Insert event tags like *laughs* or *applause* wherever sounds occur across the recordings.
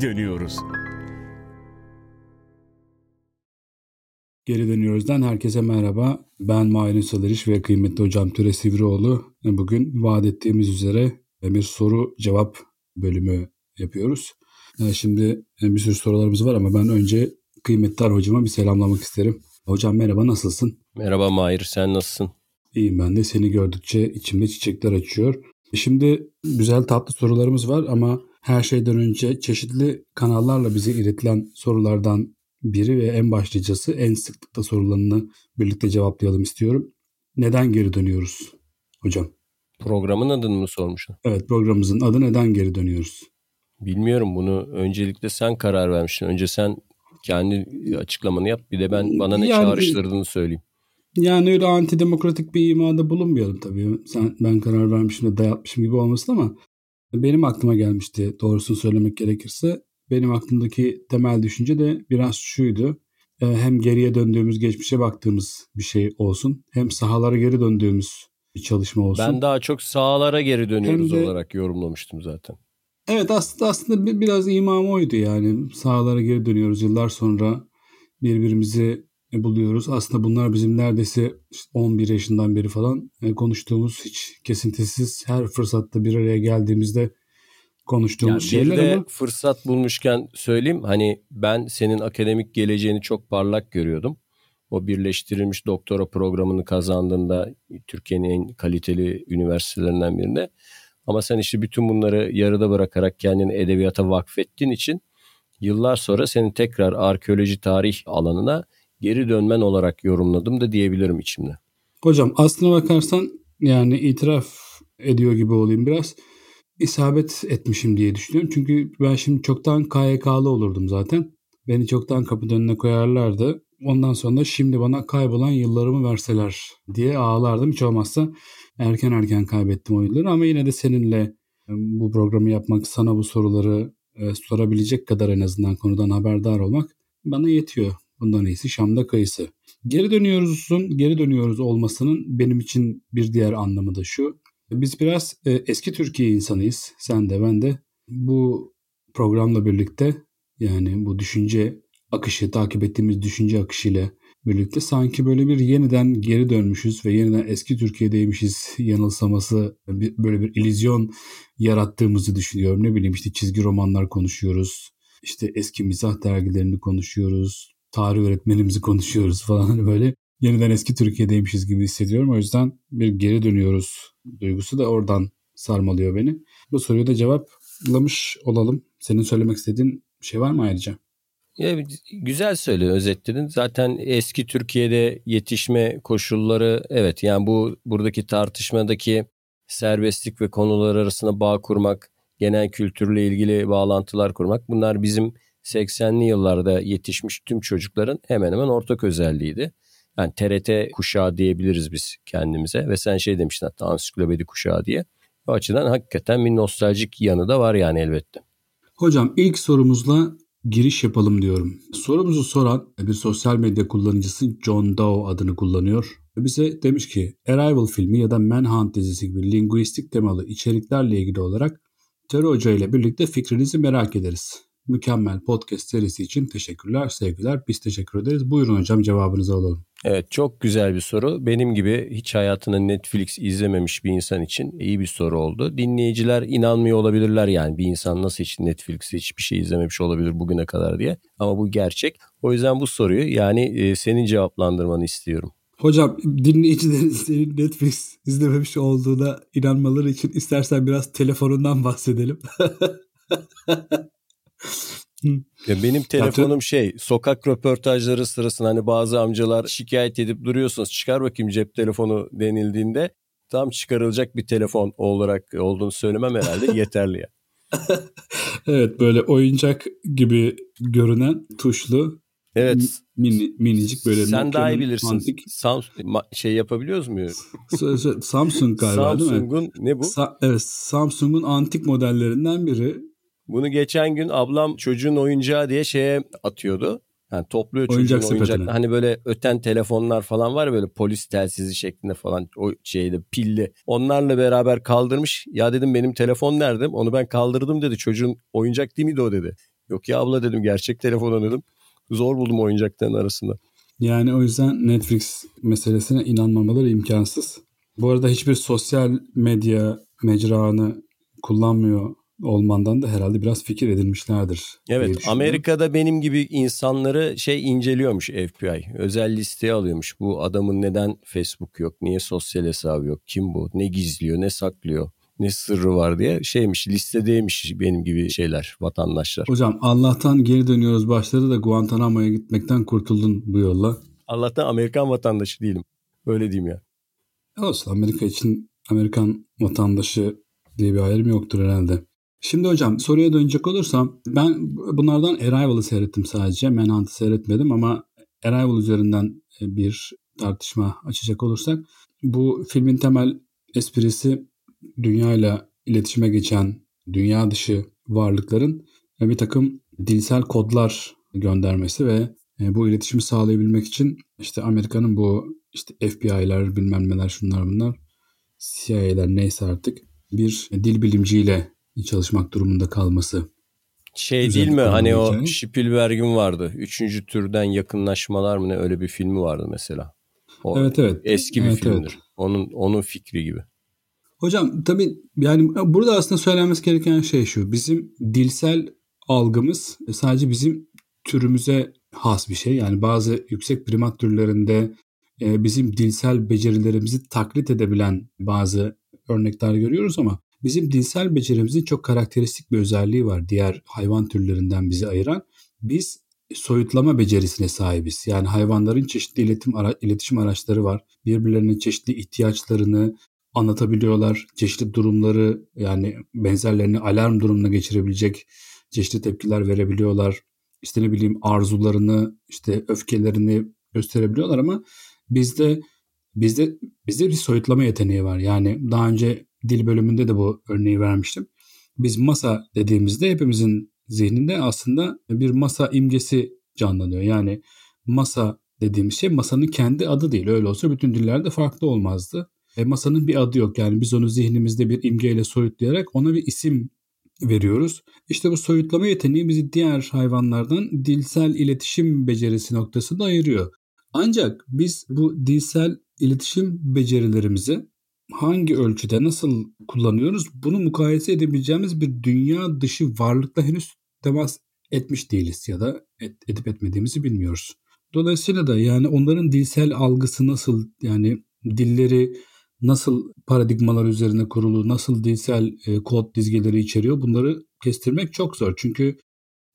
geri dönüyoruz. Geri dönüyoruzdan herkese merhaba. Ben Mahir Ünsal ve kıymetli hocam Türe Sivrioğlu. Bugün vaat ettiğimiz üzere bir soru cevap bölümü yapıyoruz. Şimdi bir sürü sorularımız var ama ben önce kıymetli hocama bir selamlamak isterim. Hocam merhaba nasılsın? Merhaba Mahir sen nasılsın? İyiyim ben de seni gördükçe içimde çiçekler açıyor. Şimdi güzel tatlı sorularımız var ama her şeyden önce çeşitli kanallarla bize iletilen sorulardan biri ve en başlıcası en sıklıkla sorularını birlikte cevaplayalım istiyorum. Neden geri dönüyoruz hocam? Programın adını mı sormuşsun? Evet programımızın adı neden geri dönüyoruz? Bilmiyorum bunu öncelikle sen karar vermişsin. Önce sen kendi açıklamanı yap bir de ben bana ne yani, çağrıştırdığını söyleyeyim. Yani öyle antidemokratik bir imada bulunmayalım tabii. Sen ben karar vermişim de dayatmışım gibi olmasın ama benim aklıma gelmişti doğrusunu söylemek gerekirse. Benim aklımdaki temel düşünce de biraz şuydu. Ee, hem geriye döndüğümüz, geçmişe baktığımız bir şey olsun. Hem sahalara geri döndüğümüz bir çalışma olsun. Ben daha çok sahalara geri dönüyoruz de, olarak yorumlamıştım zaten. Evet aslında aslında biraz imam oydu yani. Sahalara geri dönüyoruz yıllar sonra birbirimizi buluyoruz. Aslında bunlar bizim neredeyse 11 yaşından beri falan e, konuştuğumuz hiç kesintisiz her fırsatta bir araya geldiğimizde konuştuğumuz yani şeyler de ama fırsat bulmuşken söyleyeyim hani ben senin akademik geleceğini çok parlak görüyordum. O birleştirilmiş doktora programını kazandığında Türkiye'nin en kaliteli üniversitelerinden birinde. Ama sen işte bütün bunları yarıda bırakarak kendini edebiyata vakfettiğin için yıllar sonra senin tekrar arkeoloji tarih alanına geri dönmen olarak yorumladım da diyebilirim içimde. Hocam aslına bakarsan yani itiraf ediyor gibi olayım biraz. isabet etmişim diye düşünüyorum. Çünkü ben şimdi çoktan KYK'lı olurdum zaten. Beni çoktan kapı önüne koyarlardı. Ondan sonra şimdi bana kaybolan yıllarımı verseler diye ağlardım. Hiç olmazsa erken erken kaybettim o yılları ama yine de seninle e, bu programı yapmak, sana bu soruları e, sorabilecek kadar en azından konudan haberdar olmak bana yetiyor. Bundan iyisi Şam'da kayısı. Geri dönüyoruzun, geri dönüyoruz olmasının benim için bir diğer anlamı da şu. Biz biraz e, eski Türkiye insanıyız. Sen de ben de. Bu programla birlikte yani bu düşünce akışı, takip ettiğimiz düşünce akışıyla birlikte sanki böyle bir yeniden geri dönmüşüz ve yeniden eski Türkiye'deymişiz yanılsaması böyle bir illüzyon yarattığımızı düşünüyorum. Ne bileyim işte çizgi romanlar konuşuyoruz. İşte eski mizah dergilerini konuşuyoruz tarih öğretmenimizi konuşuyoruz falan hani böyle yeniden eski Türkiye'deymişiz gibi hissediyorum. O yüzden bir geri dönüyoruz duygusu da oradan sarmalıyor beni. Bu soruyu da cevaplamış olalım. Senin söylemek istediğin şey var mı ayrıca? Ya, güzel söyle özetledin. Zaten eski Türkiye'de yetişme koşulları evet yani bu buradaki tartışmadaki serbestlik ve konular arasında bağ kurmak, genel kültürle ilgili bağlantılar kurmak bunlar bizim 80'li yıllarda yetişmiş tüm çocukların hemen hemen ortak özelliğiydi. Yani TRT kuşağı diyebiliriz biz kendimize ve sen şey demiştin hatta ansiklopedi kuşağı diye. O açıdan hakikaten bir nostaljik yanı da var yani elbette. Hocam ilk sorumuzla giriş yapalım diyorum. Sorumuzu soran bir sosyal medya kullanıcısı John Doe adını kullanıyor. Bize demiş ki Arrival filmi ya da Manhunt dizisi gibi linguistik temalı içeriklerle ilgili olarak Terör Hoca ile birlikte fikrinizi merak ederiz mükemmel podcast serisi için teşekkürler, sevgiler. Biz teşekkür ederiz. Buyurun hocam cevabınızı alalım. Evet çok güzel bir soru. Benim gibi hiç hayatını Netflix izlememiş bir insan için iyi bir soru oldu. Dinleyiciler inanmıyor olabilirler yani bir insan nasıl hiç Netflix'te hiçbir şey izlememiş olabilir bugüne kadar diye. Ama bu gerçek. O yüzden bu soruyu yani e, senin cevaplandırmanı istiyorum. Hocam dinleyicilerin senin Netflix izlememiş olduğuna inanmaları için istersen biraz telefonundan bahsedelim. *laughs* Ya benim telefonum şey sokak röportajları sırasında hani bazı amcalar şikayet edip duruyorsunuz çıkar bakayım cep telefonu denildiğinde tam çıkarılacak bir telefon olarak olduğunu söylemem herhalde *laughs* yeterli ya. evet böyle oyuncak gibi görünen tuşlu Evet. Mini, minicik böyle. Sen daha iyi bilirsin. Antik... Samsung şey yapabiliyoruz mu? Samsung galiba Samsung'un, değil mi? ne bu? Sa- evet Samsung'un antik modellerinden biri. Bunu geçen gün ablam çocuğun oyuncağı diye şeye atıyordu. Yani topluyor çocuğun oyuncak, oyuncak hani böyle öten telefonlar falan var böyle polis telsizi şeklinde falan o şeyde pilli. Onlarla beraber kaldırmış. Ya dedim benim telefon nerede? Onu ben kaldırdım dedi. Çocuğun oyuncak değil miydi o dedi. Yok ya abla dedim gerçek telefon dedim. Zor buldum oyuncakların arasında. Yani o yüzden Netflix meselesine inanmamaları imkansız. Bu arada hiçbir sosyal medya mecranı kullanmıyor olmandan da herhalde biraz fikir edilmişlerdir. Evet Amerika'da benim gibi insanları şey inceliyormuş FBI. Özel listeye alıyormuş. Bu adamın neden Facebook yok? Niye sosyal hesabı yok? Kim bu? Ne gizliyor? Ne saklıyor? Ne sırrı var diye şeymiş listedeymiş benim gibi şeyler vatandaşlar. Hocam Allah'tan geri dönüyoruz başladı da Guantanamo'ya gitmekten kurtuldun bu yolla. Allah'tan Amerikan vatandaşı değilim. Öyle diyeyim ya. Olsun Amerika için Amerikan vatandaşı diye bir ayrım yoktur herhalde. Şimdi hocam soruya dönecek olursam ben bunlardan Arrival'ı seyrettim sadece. Manhunt'ı seyretmedim ama Arrival üzerinden e, bir tartışma açacak olursak bu filmin temel esprisi dünyayla iletişime geçen dünya dışı varlıkların bir takım dilsel kodlar göndermesi ve e, bu iletişimi sağlayabilmek için işte Amerika'nın bu işte FBI'ler bilmem neler şunlar bunlar CIA'ler neyse artık bir dil bilimciyle çalışmak durumunda kalması. Şey değil mi hani o hikaye. Spielberg'in vardı. Üçüncü türden yakınlaşmalar mı ne öyle bir filmi vardı mesela. O evet evet. Eski bir evet, filmdir. Evet. Onun onun fikri gibi. Hocam tabii yani burada aslında söylenmesi gereken şey şu. Bizim dilsel algımız sadece bizim türümüze has bir şey. Yani bazı yüksek primat türlerinde e, bizim dilsel becerilerimizi taklit edebilen bazı örnekler görüyoruz ama bizim dilsel becerimizin çok karakteristik bir özelliği var diğer hayvan türlerinden bizi ayıran. Biz soyutlama becerisine sahibiz. Yani hayvanların çeşitli iletişim, ara, iletişim araçları var. Birbirlerinin çeşitli ihtiyaçlarını anlatabiliyorlar. Çeşitli durumları yani benzerlerini alarm durumuna geçirebilecek çeşitli tepkiler verebiliyorlar. İşte ne bileyim arzularını, işte öfkelerini gösterebiliyorlar ama bizde bizde bizde bir soyutlama yeteneği var. Yani daha önce dil bölümünde de bu örneği vermiştim. Biz masa dediğimizde hepimizin zihninde aslında bir masa imgesi canlanıyor. Yani masa dediğimiz şey masanın kendi adı değil. Öyle olsa bütün dillerde farklı olmazdı. E, masanın bir adı yok. Yani biz onu zihnimizde bir imgeyle soyutlayarak ona bir isim veriyoruz. İşte bu soyutlama yeteneği bizi diğer hayvanlardan dilsel iletişim becerisi noktasında ayırıyor. Ancak biz bu dilsel iletişim becerilerimizi hangi ölçüde nasıl kullanıyoruz bunu mukayese edebileceğimiz bir dünya dışı varlıkla henüz temas etmiş değiliz ya da et, edip etmediğimizi bilmiyoruz. Dolayısıyla da yani onların dilsel algısı nasıl yani dilleri nasıl paradigmalar üzerine kurulu, nasıl dilsel e, kod dizgeleri içeriyor bunları kestirmek çok zor. Çünkü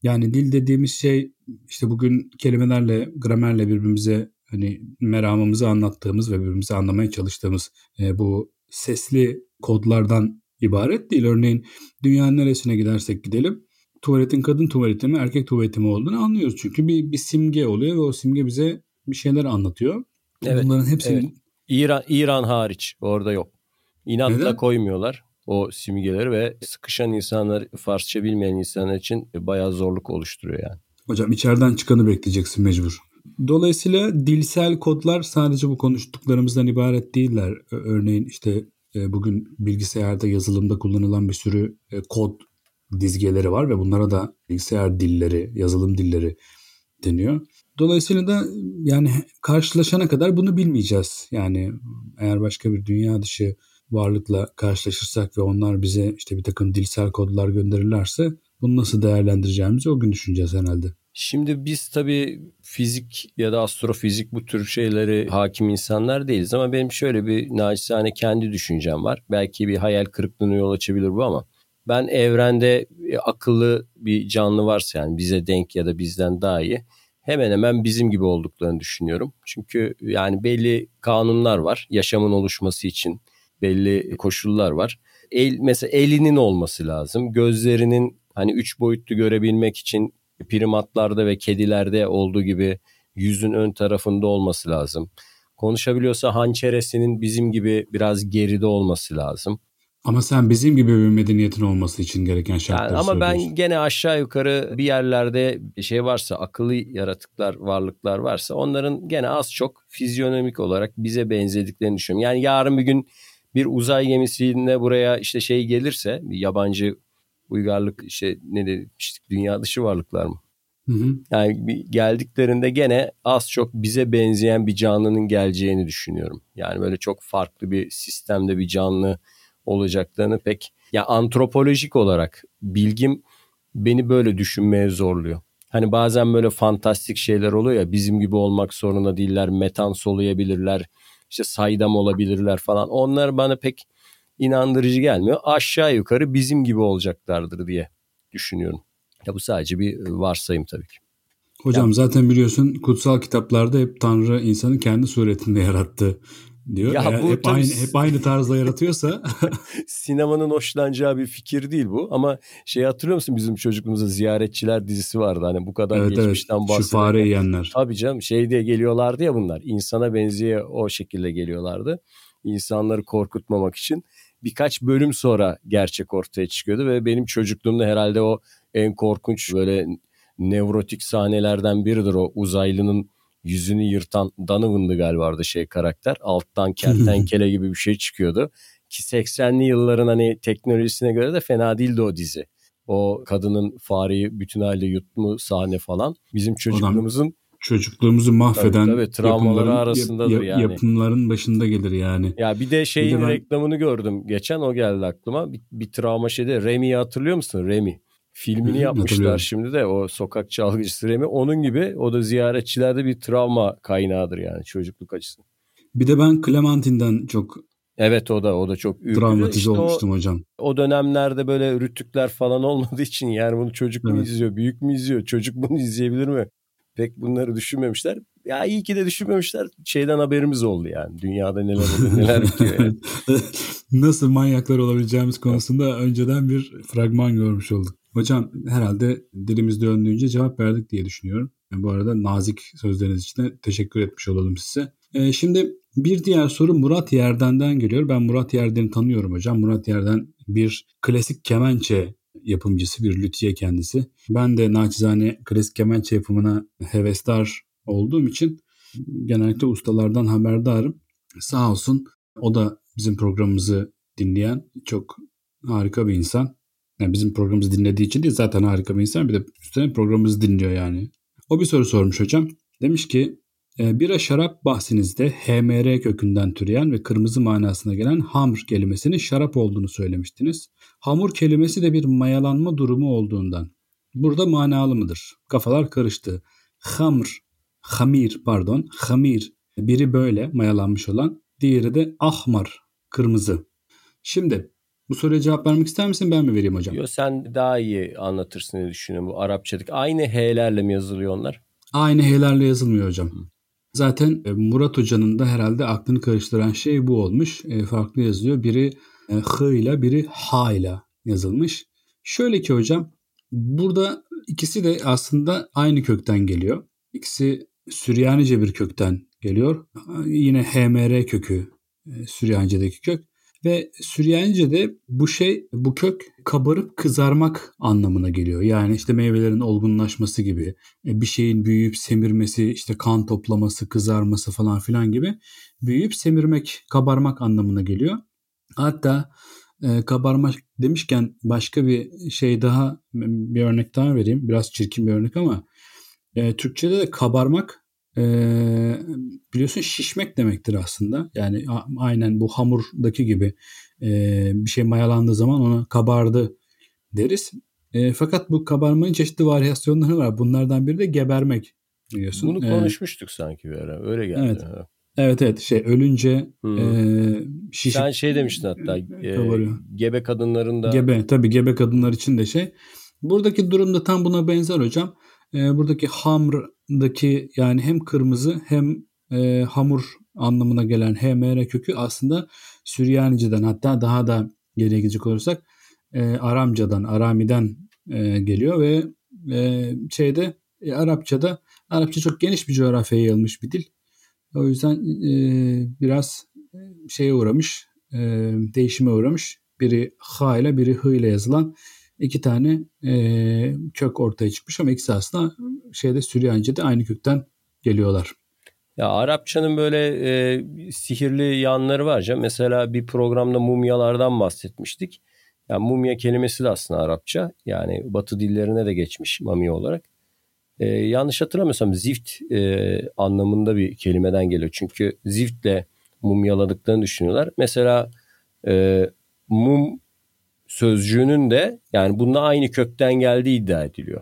yani dil dediğimiz şey işte bugün kelimelerle, gramerle birbirimize hani meramımızı anlattığımız ve birbirimizi anlamaya çalıştığımız e, bu sesli kodlardan ibaret değil. Örneğin dünyanın neresine gidersek gidelim tuvaletin kadın tuvaleti mi erkek tuvaleti mi olduğunu anlıyoruz. Çünkü bir, bir simge oluyor ve o simge bize bir şeyler anlatıyor. Evet, Bunların hepsinin... Evet. İran, İran hariç orada yok. İnatla Neden? koymuyorlar o simgeleri ve sıkışan insanlar, Farsça bilmeyen insanlar için bayağı zorluk oluşturuyor yani. Hocam içeriden çıkanı bekleyeceksin mecbur. Dolayısıyla dilsel kodlar sadece bu konuştuklarımızdan ibaret değiller. Örneğin işte e, bugün bilgisayarda yazılımda kullanılan bir sürü e, kod dizgeleri var ve bunlara da bilgisayar dilleri, yazılım dilleri deniyor. Dolayısıyla da yani karşılaşana kadar bunu bilmeyeceğiz. Yani eğer başka bir dünya dışı varlıkla karşılaşırsak ve onlar bize işte bir takım dilsel kodlar gönderirlerse bunu nasıl değerlendireceğimizi o gün düşüneceğiz herhalde. Şimdi biz tabii fizik ya da astrofizik bu tür şeyleri hakim insanlar değiliz ama benim şöyle bir naçizane kendi düşüncem var. Belki bir hayal kırıklığına yol açabilir bu ama ben evrende akıllı bir canlı varsa yani bize denk ya da bizden daha iyi hemen hemen bizim gibi olduklarını düşünüyorum. Çünkü yani belli kanunlar var yaşamın oluşması için belli koşullar var. El, mesela elinin olması lazım. Gözlerinin hani üç boyutlu görebilmek için primatlarda ve kedilerde olduğu gibi yüzün ön tarafında olması lazım. Konuşabiliyorsa hançeresinin bizim gibi biraz geride olması lazım. Ama sen bizim gibi bir medeniyetin olması için gereken şartları yani Ama ben gene aşağı yukarı bir yerlerde şey varsa akıllı yaratıklar, varlıklar varsa onların gene az çok fizyonomik olarak bize benzediklerini düşünüyorum. Yani yarın bir gün bir uzay gemisinde buraya işte şey gelirse bir yabancı Uygarlık işte ne demiştik dünya dışı varlıklar mı? Hı hı. Yani geldiklerinde gene az çok bize benzeyen bir canlının geleceğini düşünüyorum. Yani böyle çok farklı bir sistemde bir canlı olacaklarını pek ya antropolojik olarak bilgim beni böyle düşünmeye zorluyor. Hani bazen böyle fantastik şeyler oluyor ya bizim gibi olmak zorunda değiller. Metan soluyabilirler. işte saydam olabilirler falan. Onlar bana pek inandırıcı gelmiyor. Aşağı yukarı bizim gibi olacaklardır diye düşünüyorum. Ya bu sadece bir varsayım tabii ki. Hocam yani, zaten biliyorsun kutsal kitaplarda hep Tanrı insanı kendi suretinde yarattı diyor. Ya Eğer bu hep aynı hep aynı tarzda yaratıyorsa *laughs* *laughs* sinemanın hoşlanacağı bir fikir değil bu ama şey hatırlıyor musun bizim çocukluğumuzda ziyaretçiler dizisi vardı hani bu kadar evet, geçmişten evet. bahsederken. Şu fare yiyenler. Tabii canım şey diye geliyorlardı ya bunlar insana benziyor o şekilde geliyorlardı. İnsanları korkutmamak için birkaç bölüm sonra gerçek ortaya çıkıyordu ve benim çocukluğumda herhalde o en korkunç böyle nevrotik sahnelerden biridir o uzaylının yüzünü yırtan Donovan'dı galiba şey karakter. Alttan kertenkele *laughs* gibi bir şey çıkıyordu. Ki 80'li yılların hani teknolojisine göre de fena değildi o dizi. O kadının fareyi bütün halde yutmu sahne falan. Bizim çocukluğumuzun çocukluğumuzu mahveden tabii, tabii, travmaları arasındadır yap, yani. Yapımların başında gelir yani. Ya bir de şeyin bir de ben... reklamını gördüm. Geçen o geldi aklıma. Bir, bir travma şeyde Remi'yi hatırlıyor musun? Remi. Filmini yapmışlar şimdi de o sokak çalgıcısı Remi. Onun gibi o da ziyaretçilerde bir travma kaynağıdır yani çocukluk açısı. Bir de ben Clementine'den çok Evet o da o da çok ürkücü. Travmatize işte olmuştum o, hocam. O dönemlerde böyle rütükler falan olmadığı için yani bunu çocuk mu evet. izliyor, büyük mü izliyor, çocuk bunu izleyebilir mi? Pek bunları düşünmemişler. Ya iyi ki de düşünmemişler. Şeyden haberimiz oldu yani. Dünyada neler oluyor, neler bitiyor yani. *laughs* Nasıl manyaklar olabileceğimiz konusunda önceden bir fragman görmüş olduk. Hocam herhalde dilimiz döndüğünce cevap verdik diye düşünüyorum. Yani bu arada nazik sözleriniz için de teşekkür etmiş olalım size. Ee, şimdi bir diğer soru Murat Yerden'den geliyor. Ben Murat Yerden'i tanıyorum hocam. Murat Yerden bir klasik kemençe yapımcısı, bir lüthiye kendisi. Ben de naçizane klasik kemençe yapımına hevesdar olduğum için genellikle ustalardan haberdarım. Sağ olsun o da bizim programımızı dinleyen çok harika bir insan. Yani bizim programımızı dinlediği için değil zaten harika bir insan. Bir de üstüne programımızı dinliyor yani. O bir soru sormuş hocam. Demiş ki bira şarap bahsinizde HMR kökünden türeyen ve kırmızı manasına gelen hamr kelimesinin şarap olduğunu söylemiştiniz. Hamur kelimesi de bir mayalanma durumu olduğundan. Burada manalı mıdır? Kafalar karıştı. Hamr, hamir pardon, hamir biri böyle mayalanmış olan, diğeri de ahmar, kırmızı. Şimdi bu soruya cevap vermek ister misin ben mi vereyim hocam? Yo, sen daha iyi anlatırsın diye düşünüyorum bu Arapçadaki. Aynı H'lerle mi yazılıyor onlar? Aynı H'lerle yazılmıyor hocam. Hı. Zaten e, Murat Hoca'nın da herhalde aklını karıştıran şey bu olmuş. E, farklı yazılıyor. Biri e, H ile biri H ile yazılmış. Şöyle ki hocam burada ikisi de aslında aynı kökten geliyor. İkisi Süryanice bir kökten geliyor. Yine HMR kökü Süryanice'deki kök. Ve Süryanice'de bu şey, bu kök kabarıp kızarmak anlamına geliyor. Yani işte meyvelerin olgunlaşması gibi, e, bir şeyin büyüyüp semirmesi, işte kan toplaması, kızarması falan filan gibi büyüyüp semirmek, kabarmak anlamına geliyor. Hatta e, kabarmak demişken başka bir şey daha, bir örnek daha vereyim. Biraz çirkin bir örnek ama e, Türkçe'de de kabarmak e, biliyorsun şişmek demektir aslında. Yani aynen bu hamurdaki gibi e, bir şey mayalandığı zaman ona kabardı deriz. E, fakat bu kabarmanın çeşitli varyasyonları var. Bunlardan biri de gebermek biliyorsun. Bunu konuşmuştuk ee, sanki bir ara. Öyle geldi. Evet. Evet evet şey ölünce hmm. e, şişip Sen şey demiştin hatta e, gebe kadınların da Gebe tabii gebe kadınlar için de şey. Buradaki durumda tam buna benzer hocam. E, buradaki hamrdaki yani hem kırmızı hem e, hamur anlamına gelen HMR kökü aslında Süryanice'den hatta daha da geriye gidecek olursak e, Aramcadan, Arami'den e, geliyor ve e, şeyde e, Arapçada Arapça çok geniş bir coğrafyaya yayılmış bir dil. O yüzden e, biraz şeye uğramış, e, değişime uğramış. Biri H ile biri H ile yazılan iki tane e, kök ortaya çıkmış ama ikisi aslında şeyde Süryanice'de aynı kökten geliyorlar. Ya Arapçanın böyle e, sihirli yanları var canım. Mesela bir programda mumyalardan bahsetmiştik. Yani mumya kelimesi de aslında Arapça. Yani Batı dillerine de geçmiş mami olarak. Ee, yanlış hatırlamıyorsam zift e, anlamında bir kelimeden geliyor. Çünkü ziftle mumyaladıklarını düşünüyorlar. Mesela e, mum sözcüğünün de yani bununla aynı kökten geldiği iddia ediliyor.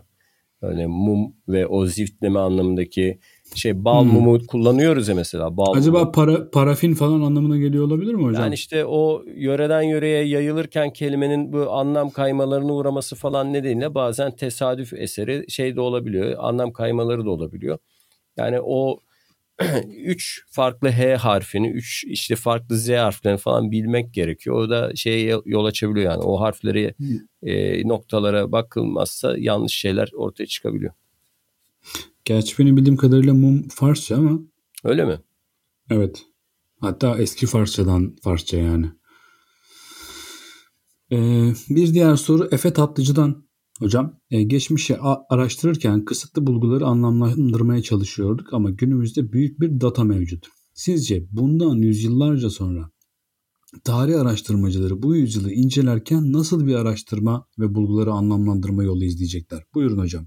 Öyle mum ve o ziftleme anlamındaki şey bal hmm. mumu kullanıyoruz ya mesela. Bal Acaba mumu. para, parafin falan anlamına geliyor olabilir mi hocam? Yani işte o yöreden yöreye yayılırken kelimenin bu anlam kaymalarına uğraması falan nedeniyle bazen tesadüf eseri şey de olabiliyor. Anlam kaymaları da olabiliyor. Yani o *clears throat* üç farklı H harfini, üç işte farklı Z harflerini falan bilmek gerekiyor. O da şeye yol açabiliyor yani. O harfleri e, noktalara bakılmazsa yanlış şeyler ortaya çıkabiliyor. Gerçi benim bildiğim kadarıyla mum Farsça ama. Öyle mi? Evet. Hatta eski Farsçadan Farsça yani. Ee, bir diğer soru Efe Tatlıcı'dan. Hocam e, geçmişi araştırırken kısıtlı bulguları anlamlandırmaya çalışıyorduk ama günümüzde büyük bir data mevcut. Sizce bundan yüzyıllarca sonra tarih araştırmacıları bu yüzyılı incelerken nasıl bir araştırma ve bulguları anlamlandırma yolu izleyecekler? Buyurun hocam.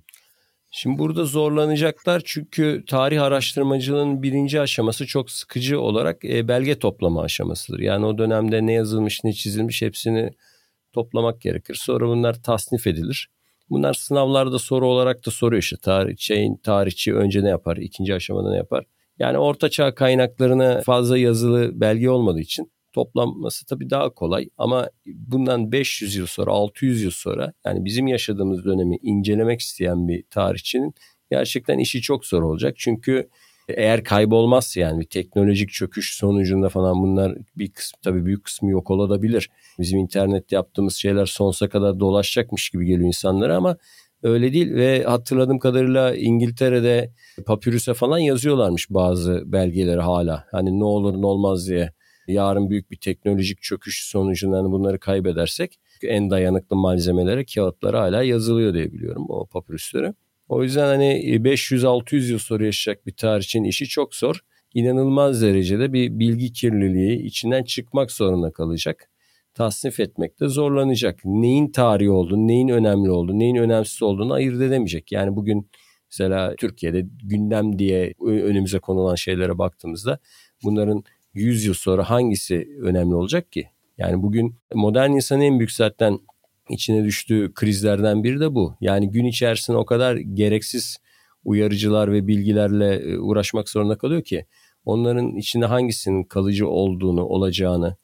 Şimdi burada zorlanacaklar çünkü tarih araştırmacılığının birinci aşaması çok sıkıcı olarak e, belge toplama aşamasıdır. Yani o dönemde ne yazılmış ne çizilmiş hepsini toplamak gerekir. Sonra bunlar tasnif edilir. Bunlar sınavlarda soru olarak da soruyor işte tarih, tarihçi önce ne yapar, ikinci aşamada ne yapar. Yani ortaçağ kaynaklarına fazla yazılı belge olmadığı için toplanması tabii daha kolay ama bundan 500 yıl sonra 600 yıl sonra yani bizim yaşadığımız dönemi incelemek isteyen bir tarihçinin gerçekten işi çok zor olacak. Çünkü eğer kaybolmazsa yani bir teknolojik çöküş sonucunda falan bunlar bir kısmı tabii büyük kısmı yok olabilir. Bizim internette yaptığımız şeyler sonsuza kadar dolaşacakmış gibi geliyor insanlara ama öyle değil ve hatırladığım kadarıyla İngiltere'de papürüse falan yazıyorlarmış bazı belgeleri hala. Hani ne olur ne olmaz diye yarın büyük bir teknolojik çöküş sonucunda hani bunları kaybedersek en dayanıklı malzemelere, kağıtlara hala yazılıyor diye biliyorum o papürüsleri. O yüzden hani 500-600 yıl sonra yaşayacak bir tarihçinin işi çok zor. İnanılmaz derecede bir bilgi kirliliği içinden çıkmak zorunda kalacak. Tasnif etmekte zorlanacak. Neyin tarihi olduğunu, neyin önemli olduğunu, neyin önemsiz olduğunu ayırt edemeyecek. Yani bugün mesela Türkiye'de gündem diye önümüze konulan şeylere baktığımızda bunların 100 yıl sonra hangisi önemli olacak ki? Yani bugün modern insanın en büyük zaten içine düştüğü krizlerden biri de bu. Yani gün içerisinde o kadar gereksiz uyarıcılar ve bilgilerle e, uğraşmak zorunda kalıyor ki onların içinde hangisinin kalıcı olduğunu, olacağını,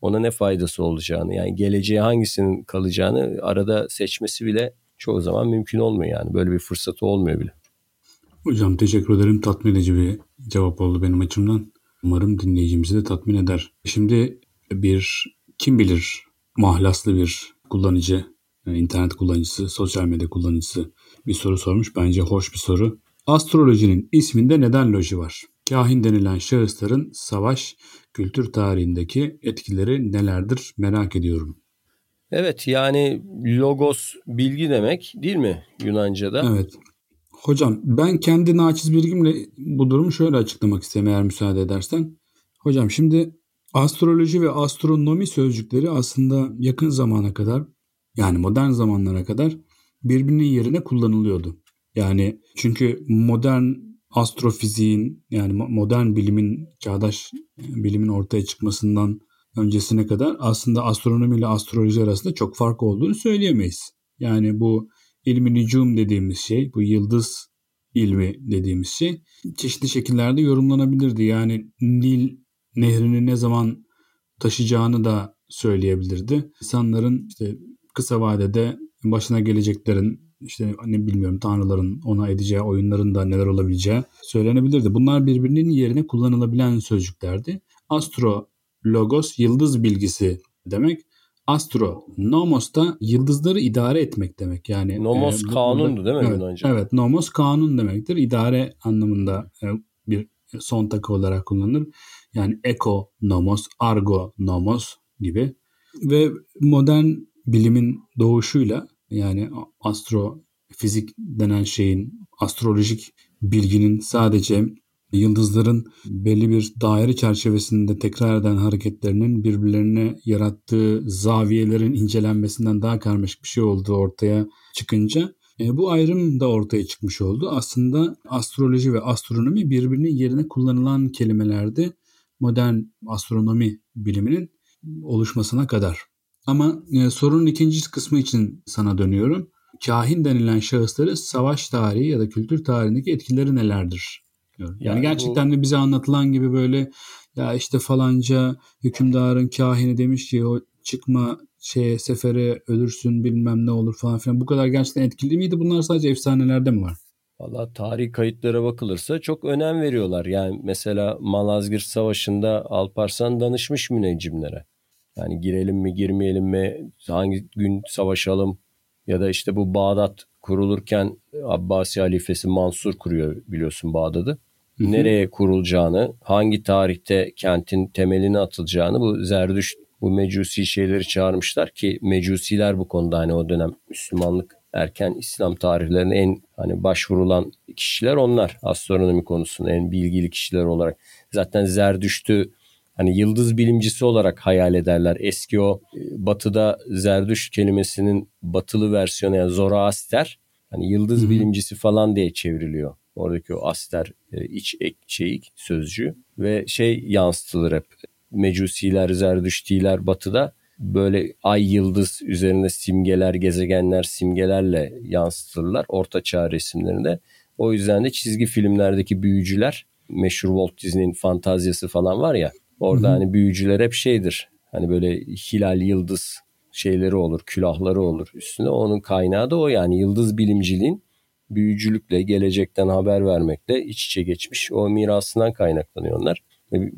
ona ne faydası olacağını yani geleceğe hangisinin kalacağını arada seçmesi bile çoğu zaman mümkün olmuyor yani. Böyle bir fırsatı olmuyor bile. Hocam teşekkür ederim. Tatmin edici bir cevap oldu benim açımdan. Umarım dinleyicimizi de tatmin eder. Şimdi bir kim bilir mahlaslı bir kullanıcı, yani internet kullanıcısı, sosyal medya kullanıcısı bir soru sormuş. Bence hoş bir soru. Astrolojinin isminde neden loji var? Kahin denilen şahısların savaş kültür tarihindeki etkileri nelerdir merak ediyorum. Evet yani logos bilgi demek değil mi Yunanca'da? Evet. Hocam ben kendi naçiz bilgimle bu durumu şöyle açıklamak isterim eğer müsaade edersen. Hocam şimdi astroloji ve astronomi sözcükleri aslında yakın zamana kadar yani modern zamanlara kadar birbirinin yerine kullanılıyordu. Yani çünkü modern astrofiziğin yani modern bilimin, çağdaş bilimin ortaya çıkmasından öncesine kadar aslında astronomi ile astroloji arasında çok fark olduğunu söyleyemeyiz. Yani bu ilmi nücum dediğimiz şey, bu yıldız ilmi dediğimiz şey çeşitli şekillerde yorumlanabilirdi. Yani Nil nehrini ne zaman taşıyacağını da söyleyebilirdi. İnsanların işte kısa vadede başına geleceklerin işte ne bilmiyorum tanrıların ona edeceği oyunların da neler olabileceği söylenebilirdi. Bunlar birbirinin yerine kullanılabilen sözcüklerdi. Astro, logos, yıldız bilgisi demek. Astro, nomos da yıldızları idare etmek demek. Yani nomos e, kanundu değil mi evet, Yunanca? Evet, nomos kanun demektir. İdare anlamında e, bir son takı olarak kullanılır. Yani eko nomos, argo nomos gibi. Ve modern bilimin doğuşuyla yani astrofizik denen şeyin astrolojik bilginin sadece yıldızların belli bir daire çerçevesinde tekrar eden hareketlerinin birbirlerine yarattığı zaviyelerin incelenmesinden daha karmaşık bir şey olduğu ortaya çıkınca e, bu ayrım da ortaya çıkmış oldu. Aslında astroloji ve astronomi birbirinin yerine kullanılan kelimelerdi modern astronomi biliminin oluşmasına kadar. Ama e, sorunun ikinci kısmı için sana dönüyorum. Kahin denilen şahısları savaş tarihi ya da kültür tarihindeki etkileri nelerdir? Yani, yani gerçekten bu... de bize anlatılan gibi böyle ya işte falanca hükümdarın kahini demiş ki o çıkma şeye sefere ölürsün bilmem ne olur falan filan. Bu kadar gerçekten etkili miydi? Bunlar sadece efsanelerde mi var? Valla tarih kayıtlara bakılırsa çok önem veriyorlar. Yani mesela Malazgirt Savaşı'nda Alparslan danışmış müneccimlere. Yani girelim mi girmeyelim mi hangi gün savaşalım ya da işte bu Bağdat kurulurken Abbasi halifesi Mansur kuruyor biliyorsun Bağdat'ı. Nereye kurulacağını, hangi tarihte kentin temelini atılacağını bu Zerdüşt bu mecusi şeyleri çağırmışlar ki mecusiler bu konuda hani o dönem Müslümanlık erken İslam tarihlerine en hani başvurulan kişiler onlar astronomi konusunda en bilgili kişiler olarak. Zaten Zerdüşt'ü hani yıldız bilimcisi olarak hayal ederler. Eski o e, batıda Zerdüşt kelimesinin batılı versiyonu yani Zoroaster hani yıldız Hı-hı. bilimcisi falan diye çevriliyor. Oradaki o aster e, iç ek şeyi sözcüğü ve şey yansıtılır hep. Mecusiler, Zerdüştiler batıda böyle ay yıldız üzerinde simgeler, gezegenler simgelerle yansıtırlar orta çağ resimlerinde. O yüzden de çizgi filmlerdeki büyücüler meşhur Walt Disney'in fantazyası falan var ya orada Hı-hı. hani büyücüler hep şeydir. Hani böyle hilal yıldız şeyleri olur, külahları olur üstünde. Onun kaynağı da o yani yıldız bilimciliğin büyücülükle, gelecekten haber vermekle iç içe geçmiş o mirasından kaynaklanıyor onlar.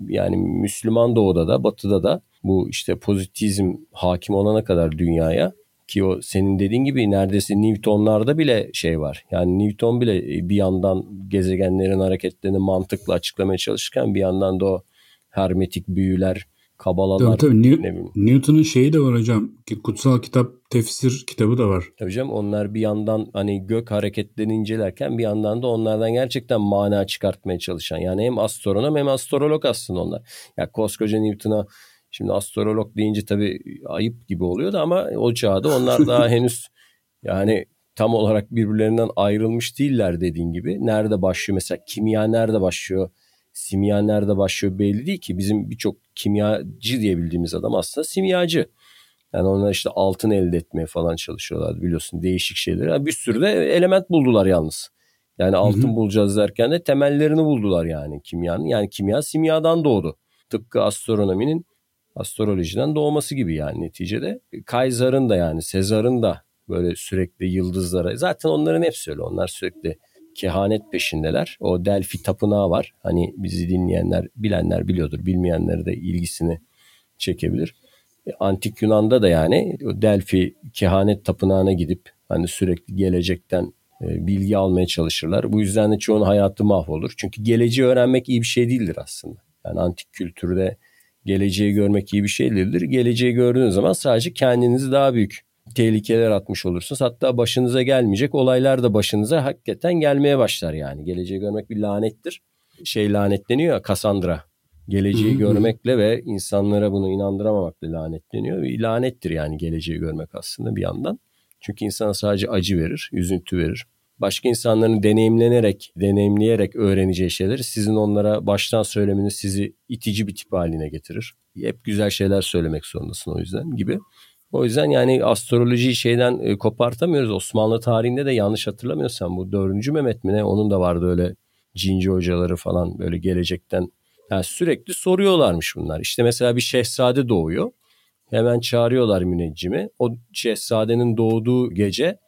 Yani Müslüman doğuda da batıda da bu işte pozitizm hakim olana kadar dünyaya ki o senin dediğin gibi neredeyse Newton'larda bile şey var. Yani Newton bile bir yandan gezegenlerin hareketlerini mantıkla açıklamaya çalışırken bir yandan da o hermetik büyüler, kabalalar. Tabii tabii. New, Newton'un şeyi de var hocam. Kutsal kitap tefsir kitabı da var. Tabii canım onlar bir yandan hani gök hareketlerini incelerken bir yandan da onlardan gerçekten mana çıkartmaya çalışan. Yani hem astronom hem astrolog aslında onlar. Ya yani koskoca Newton'a Şimdi astrolog deyince tabii ayıp gibi oluyordu ama o çağda onlar *laughs* daha henüz yani tam olarak birbirlerinden ayrılmış değiller dediğin gibi. Nerede başlıyor mesela kimya nerede başlıyor? Simya nerede başlıyor belli değil ki. Bizim birçok kimyacı diyebildiğimiz adam aslında simyacı. Yani onlar işte altın elde etmeye falan çalışıyorlar biliyorsun değişik şeyler. Yani bir sürü de element buldular yalnız. Yani altın Hı-hı. bulacağız derken de temellerini buldular yani kimyanın. Yani kimya simyadan doğdu. Tıpkı astronominin astrolojiden doğması gibi yani neticede. Kaiser'ın da yani Sezar'ın da böyle sürekli yıldızlara zaten onların hepsi öyle onlar sürekli kehanet peşindeler. O Delphi tapınağı var. Hani bizi dinleyenler, bilenler biliyordur. Bilmeyenleri de ilgisini çekebilir. E, Antik Yunan'da da yani o Delphi kehanet tapınağına gidip hani sürekli gelecekten e, bilgi almaya çalışırlar. Bu yüzden de çoğunun hayatı mahvolur. Çünkü geleceği öğrenmek iyi bir şey değildir aslında. Yani antik kültürde geleceği görmek iyi bir şey değildir. Geleceği gördüğünüz zaman sadece kendinizi daha büyük tehlikeler atmış olursunuz. Hatta başınıza gelmeyecek olaylar da başınıza hakikaten gelmeye başlar yani. Geleceği görmek bir lanettir. Şey lanetleniyor ya Cassandra. Geleceği görmekle ve insanlara bunu inandıramamakla lanetleniyor. Bir lanettir yani geleceği görmek aslında bir yandan. Çünkü insana sadece acı verir, üzüntü verir başka insanların deneyimlenerek, deneyimleyerek öğreneceği şeyleri sizin onlara baştan söylemeniz sizi itici bir tip haline getirir. Hep güzel şeyler söylemek zorundasın o yüzden gibi. O yüzden yani astrolojiyi şeyden e, kopartamıyoruz. Osmanlı tarihinde de yanlış hatırlamıyorsam bu 4. Mehmet mi ne onun da vardı öyle cinci hocaları falan böyle gelecekten. Yani sürekli soruyorlarmış bunlar. İşte mesela bir şehzade doğuyor. Hemen çağırıyorlar müneccimi. O şehzadenin doğduğu gece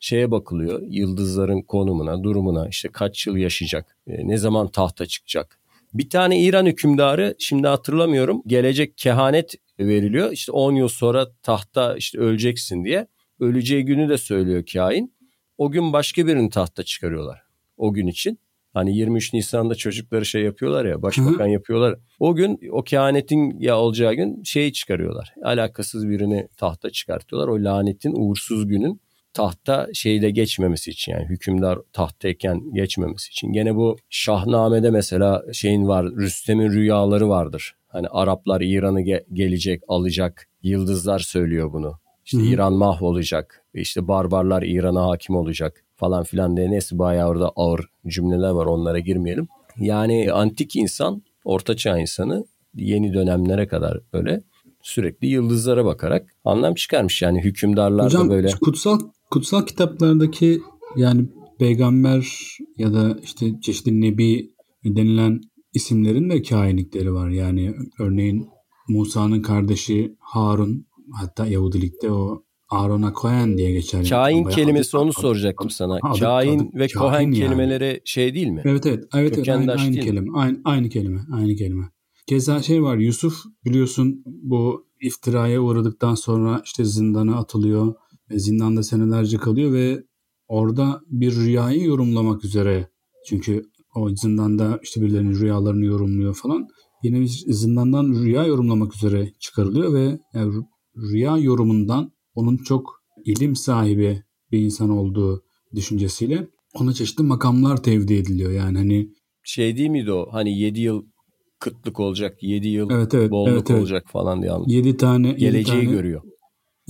şeye bakılıyor. Yıldızların konumuna, durumuna, işte kaç yıl yaşayacak, e, ne zaman tahta çıkacak. Bir tane İran hükümdarı şimdi hatırlamıyorum gelecek kehanet veriliyor. İşte 10 yıl sonra tahta işte öleceksin diye. Öleceği günü de söylüyor kain. O gün başka birini tahta çıkarıyorlar. O gün için. Hani 23 Nisan'da çocukları şey yapıyorlar ya başbakan Hı-hı. yapıyorlar. O gün o kehanetin ya olacağı gün şeyi çıkarıyorlar. Alakasız birini tahta çıkartıyorlar. O lanetin uğursuz günün tahta şeyde geçmemesi için yani hükümdar tahtayken geçmemesi için. Gene bu Şahname'de mesela şeyin var Rüstem'in rüyaları vardır. Hani Araplar İran'ı ge- gelecek alacak yıldızlar söylüyor bunu. İşte Hı-hı. İran mahvolacak işte barbarlar İran'a hakim olacak falan filan diye neyse bayağı orada ağır cümleler var onlara girmeyelim. Yani antik insan ortaçağ insanı yeni dönemlere kadar böyle sürekli yıldızlara bakarak anlam çıkarmış. Yani hükümdarlar Hocam, da böyle. kutsal kutsal kitaplardaki yani peygamber ya da işte çeşitli nebi denilen isimlerin de kainlikleri var. Yani örneğin Musa'nın kardeşi Harun hatta Yahudilikte o Aaron'a Cohen diye geçer. Kain yani. kelimesi adı, onu adı, soracaktım adı, sana. Adı, Kain adı, ve Cohen yani. kelimeleri şey değil mi? Evet evet. evet, evet aynı, aynı kelime. Aynı, aynı kelime. Aynı kelime. Keza şey var Yusuf biliyorsun bu iftiraya uğradıktan sonra işte zindana atılıyor. Zindanda senelerce kalıyor ve orada bir rüyayı yorumlamak üzere. Çünkü o zindanda işte birilerinin rüyalarını yorumluyor falan. Yine bir zindandan rüya yorumlamak üzere çıkarılıyor ve yani rüya yorumundan onun çok ilim sahibi bir insan olduğu düşüncesiyle ona çeşitli makamlar tevdi ediliyor. Yani hani şey değil miydi o? Hani 7 yıl kıtlık olacak, 7 yıl evet, evet, bolluk evet, evet. olacak falan diye anlatıyor. 7 tane geleceği yedi tane, görüyor.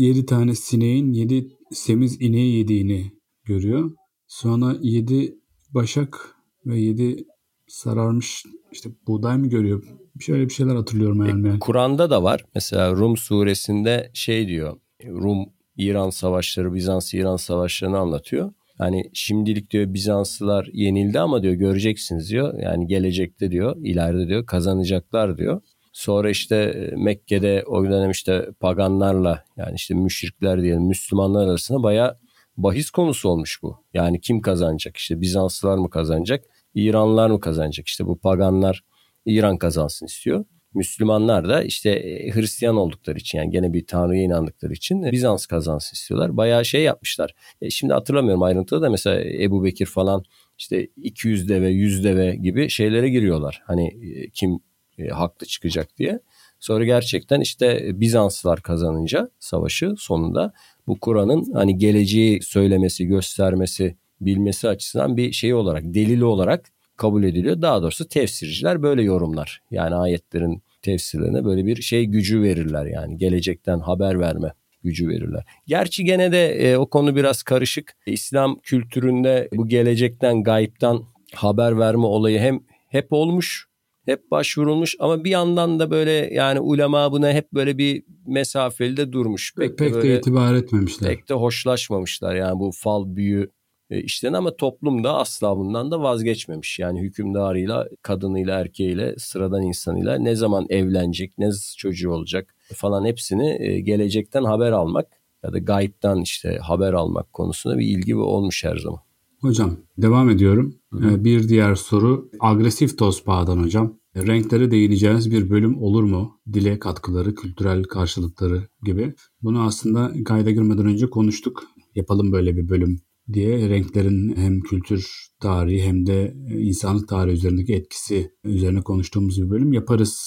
7 tane sineğin 7 semiz ineği yediğini görüyor. Sonra 7 başak ve 7 sararmış işte buğday mı görüyor? Şöyle bir şeyler hatırlıyorum yani. E, Kur'an'da da var. Mesela Rum suresinde şey diyor. Rum İran savaşları, Bizans İran savaşlarını anlatıyor. Hani şimdilik diyor Bizanslılar yenildi ama diyor göreceksiniz diyor. Yani gelecekte diyor, ileride diyor kazanacaklar diyor. Sonra işte e, Mekke'de o dönem işte paganlarla yani işte müşrikler diyelim Müslümanlar arasında baya bahis konusu olmuş bu. Yani kim kazanacak? İşte Bizanslılar mı kazanacak? İranlılar mı kazanacak? İşte bu paganlar İran kazansın istiyor. Müslümanlar da işte e, Hristiyan oldukları için yani gene bir tanrıya inandıkları için Bizans kazansın istiyorlar. Bayağı şey yapmışlar. E şimdi hatırlamıyorum ayrıntıda da mesela Ebu Bekir falan işte 200 deve 100 deve gibi şeylere giriyorlar. Hani e, kim e, haklı çıkacak diye. Sonra gerçekten işte Bizanslılar kazanınca savaşı sonunda bu Kur'an'ın hani geleceği söylemesi, göstermesi, bilmesi açısından bir şey olarak, delili olarak kabul ediliyor. Daha doğrusu tefsirciler böyle yorumlar. Yani ayetlerin tefsirlerine böyle bir şey gücü verirler yani gelecekten haber verme gücü verirler. Gerçi gene de e, o konu biraz karışık. İslam kültüründe bu gelecekten, gayipten haber verme olayı hem hep olmuş, hep başvurulmuş ama bir yandan da böyle yani ulema buna hep böyle bir mesafeli de durmuş. Pek, pek de, böyle, de itibar etmemişler. Pek de hoşlaşmamışlar yani bu fal büyü e, işten ama toplum da asla bundan da vazgeçmemiş. Yani hükümdarıyla, kadınıyla, erkeğiyle, sıradan insanıyla ne zaman evlenecek, ne çocuğu olacak falan hepsini e, gelecekten haber almak ya da gayipten işte haber almak konusunda bir ilgi olmuş her zaman. Hocam devam ediyorum. Hı-hı. E, bir diğer soru agresif toz bağdan hocam. Renklere değineceğiniz bir bölüm olur mu? Dile katkıları, kültürel karşılıkları gibi. Bunu aslında kayda girmeden önce konuştuk. Yapalım böyle bir bölüm diye renklerin hem kültür tarihi hem de e, insanlık tarihi üzerindeki etkisi üzerine konuştuğumuz bir bölüm yaparız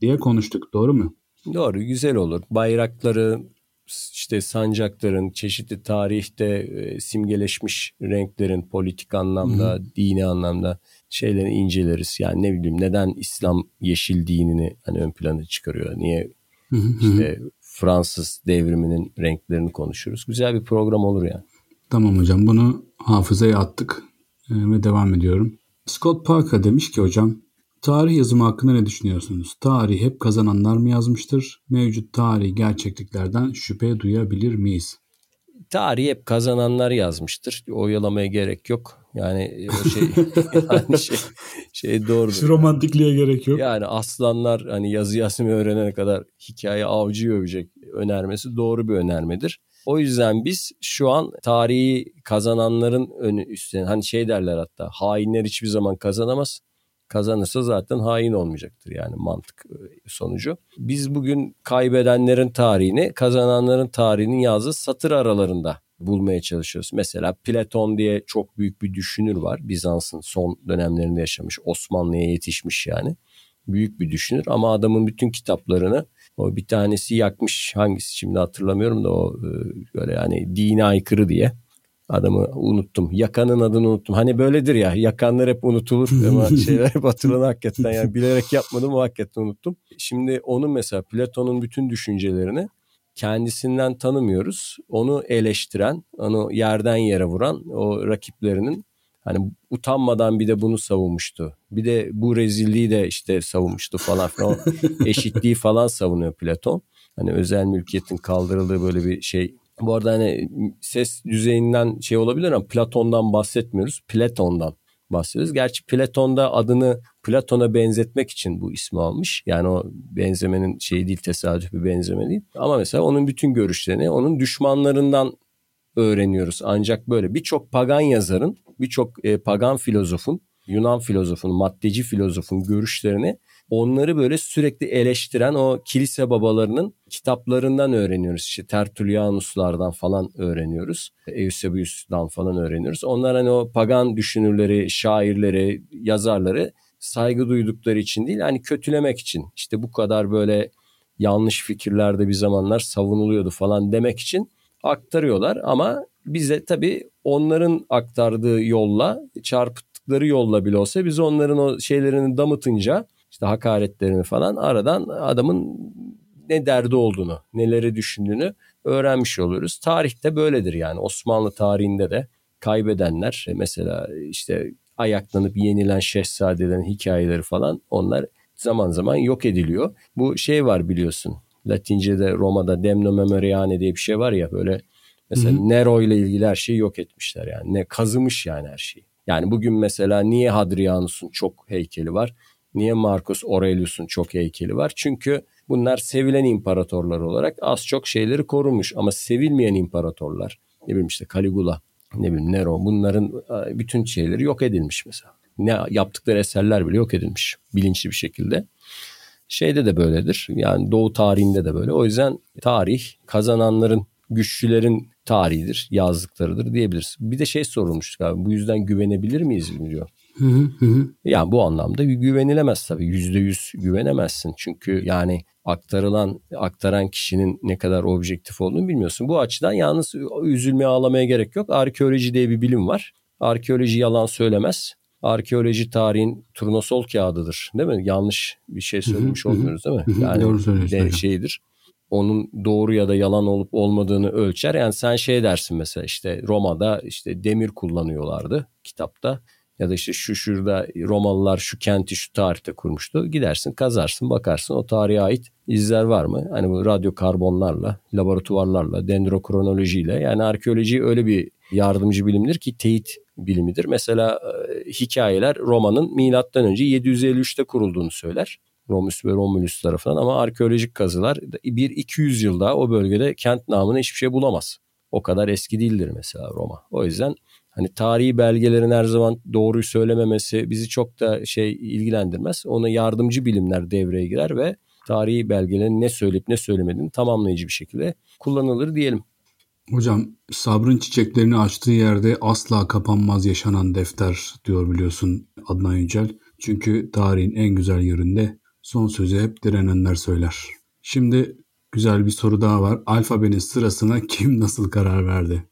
diye konuştuk. Doğru mu? Doğru, güzel olur. Bayrakları, işte sancakların, çeşitli tarihte e, simgeleşmiş renklerin politik anlamda, Hı-hı. dini anlamda şeyleri inceleriz. Yani ne bileyim neden İslam yeşil dinini hani ön plana çıkarıyor? Niye Hı-hı. işte Fransız devriminin renklerini konuşuruz. Güzel bir program olur yani. Tamam hocam bunu hafızaya attık e, ve devam ediyorum. Scott Parker demiş ki hocam tarih yazımı hakkında ne düşünüyorsunuz? Tarih hep kazananlar mı yazmıştır? Mevcut tarihi gerçekliklerden şüphe duyabilir miyiz? Tarih hep kazananlar yazmıştır. Oyalamaya gerek yok. Yani o şey *laughs* yani şey, şey doğru. Şu romantikliğe gerek yok. Yani aslanlar hani yazı yazmayı öğrenene kadar hikaye avcı övecek önermesi doğru bir önermedir. O yüzden biz şu an tarihi kazananların önü üstüne hani şey derler hatta hainler hiçbir zaman kazanamaz. Kazanırsa zaten hain olmayacaktır yani mantık e, sonucu. Biz bugün kaybedenlerin tarihini kazananların tarihinin yazdığı satır aralarında bulmaya çalışıyoruz. Mesela Platon diye çok büyük bir düşünür var. Bizans'ın son dönemlerinde yaşamış. Osmanlı'ya yetişmiş yani. Büyük bir düşünür ama adamın bütün kitaplarını O bir tanesi yakmış hangisi şimdi hatırlamıyorum da o e, böyle yani dine aykırı diye. Adamı unuttum. Yakanın adını unuttum. Hani böyledir ya yakanlar hep unutulur ama *laughs* şeyler hep hatırlanır hakikaten. Yani bilerek yapmadım o hakikaten unuttum. Şimdi onun mesela Platon'un bütün düşüncelerini kendisinden tanımıyoruz. Onu eleştiren, onu yerden yere vuran o rakiplerinin hani utanmadan bir de bunu savunmuştu. Bir de bu rezilliği de işte savunmuştu falan filan. *laughs* eşitliği falan savunuyor Platon. Hani özel mülkiyetin kaldırıldığı böyle bir şey. Bu arada hani ses düzeyinden şey olabilir ama Platon'dan bahsetmiyoruz. Platon'dan bahsediyoruz. Gerçi Platon'da adını Platon'a benzetmek için bu ismi almış. Yani o benzemenin şeyi değil tesadüf bir benzeme değil. Ama mesela onun bütün görüşlerini onun düşmanlarından öğreniyoruz. Ancak böyle birçok pagan yazarın, birçok e, pagan filozofun, Yunan filozofun, maddeci filozofun görüşlerini onları böyle sürekli eleştiren o kilise babalarının kitaplarından öğreniyoruz. İşte Tertullianus'lardan falan öğreniyoruz. Eusebius'dan falan öğreniyoruz. Onlar hani o pagan düşünürleri, şairleri, yazarları saygı duydukları için değil hani kötülemek için. İşte bu kadar böyle yanlış fikirlerde bir zamanlar savunuluyordu falan demek için aktarıyorlar ama bize tabii onların aktardığı yolla çarpıttıkları yolla bile olsa biz onların o şeylerini damıtınca işte hakaretlerini falan aradan adamın ne derdi olduğunu, neleri düşündüğünü öğrenmiş oluyoruz. Tarihte böyledir yani Osmanlı tarihinde de kaybedenler mesela işte ayaklanıp yenilen şehzadelerin hikayeleri falan onlar zaman zaman yok ediliyor. Bu şey var biliyorsun Latince'de Roma'da Demno Memoriane diye bir şey var ya böyle mesela Hı-hı. Nero ile ilgili her şeyi yok etmişler yani. Ne kazımış yani her şeyi. Yani bugün mesela niye Hadrianus'un çok heykeli var? Niye Marcus Aurelius'un çok heykeli var? Çünkü bunlar sevilen imparatorlar olarak az çok şeyleri korumuş ama sevilmeyen imparatorlar ne bileyim işte Caligula ne bileyim Nero bunların bütün şeyleri yok edilmiş mesela. Ne yaptıkları eserler bile yok edilmiş bilinçli bir şekilde. Şeyde de böyledir. Yani Doğu tarihinde de böyle. O yüzden tarih kazananların, güçlülerin tarihidir, yazdıklarıdır diyebiliriz. Bir de şey sorulmuştu abi. Bu yüzden güvenebilir miyiz diyor. Hı hı Yani bu anlamda güvenilemez tabii. Yüzde yüz güvenemezsin. Çünkü yani aktarılan, aktaran kişinin ne kadar objektif olduğunu bilmiyorsun. Bu açıdan yalnız üzülmeye ağlamaya gerek yok. Arkeoloji diye bir bilim var. Arkeoloji yalan söylemez arkeoloji tarihin turnusol kağıdıdır. Değil mi? Yanlış bir şey söylemiş olmuyoruz değil mi? Yani Doğru söylüyorsun. şeydir. Onun doğru ya da yalan olup olmadığını ölçer. Yani sen şey dersin mesela işte Roma'da işte demir kullanıyorlardı kitapta. Ya da işte şu şurada Romalılar şu kenti şu tarihte kurmuştu. Gidersin kazarsın bakarsın o tarihe ait izler var mı? Hani bu radyo karbonlarla, laboratuvarlarla, dendrokronolojiyle yani arkeoloji öyle bir yardımcı bilimdir ki teyit bilimidir. Mesela e, hikayeler Roma'nın milattan önce 753'te kurulduğunu söyler. Romulus ve Romulus tarafından ama arkeolojik kazılar bir 200 yılda o bölgede kent namına hiçbir şey bulamaz. O kadar eski değildir mesela Roma. O yüzden hani tarihi belgelerin her zaman doğruyu söylememesi bizi çok da şey ilgilendirmez. Ona yardımcı bilimler devreye girer ve tarihi belgelerin ne söyleyip ne söylemediğini tamamlayıcı bir şekilde kullanılır diyelim. Hocam sabrın çiçeklerini açtığı yerde asla kapanmaz yaşanan defter diyor biliyorsun Adnan Yücel. Çünkü tarihin en güzel yerinde son sözü hep direnenler söyler. Şimdi güzel bir soru daha var. Alfabenin sırasına kim nasıl karar verdi?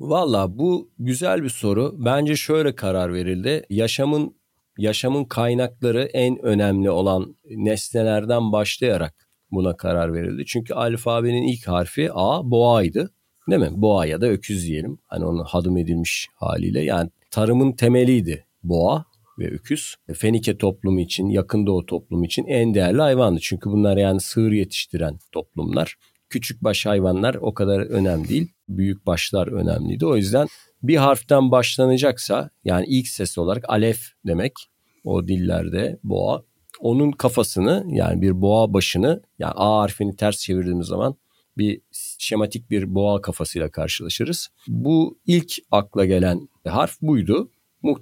Valla bu güzel bir soru. Bence şöyle karar verildi. Yaşamın yaşamın kaynakları en önemli olan nesnelerden başlayarak buna karar verildi. Çünkü alfabenin ilk harfi A, boğaydı. Değil mi? Boğa ya da öküz diyelim. Hani onun hadım edilmiş haliyle. Yani tarımın temeliydi boğa ve öküz. Fenike toplumu için, yakın doğu toplumu için en değerli hayvandı. Çünkü bunlar yani sığır yetiştiren toplumlar. Küçük baş hayvanlar o kadar önemli değil. Büyük başlar önemliydi. O yüzden bir harften başlanacaksa yani ilk ses olarak alef demek o dillerde boğa. Onun kafasını yani bir boğa başını yani A harfini ters çevirdiğimiz zaman bir şematik bir boğa kafasıyla karşılaşırız. Bu ilk akla gelen harf buydu.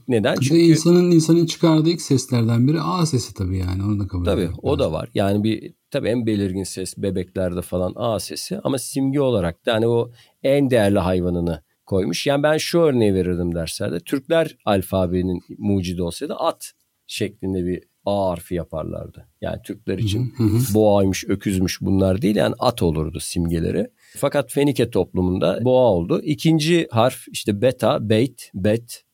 Neden? Çünkü insanın insanın çıkardığı ilk seslerden biri A sesi tabii yani onu da kabul Tabii o da var. Yani bir tabii en belirgin ses bebeklerde falan A sesi ama simge olarak da hani o en değerli hayvanını koymuş. Yani ben şu örneği verirdim derslerde. Türkler alfabenin mucidi olsaydı at şeklinde bir A harfi yaparlardı. Yani Türkler için boğaymış, öküzmüş bunlar değil yani at olurdu simgeleri. Fakat Fenike toplumunda boğa oldu. İkinci harf işte beta, beit, bet.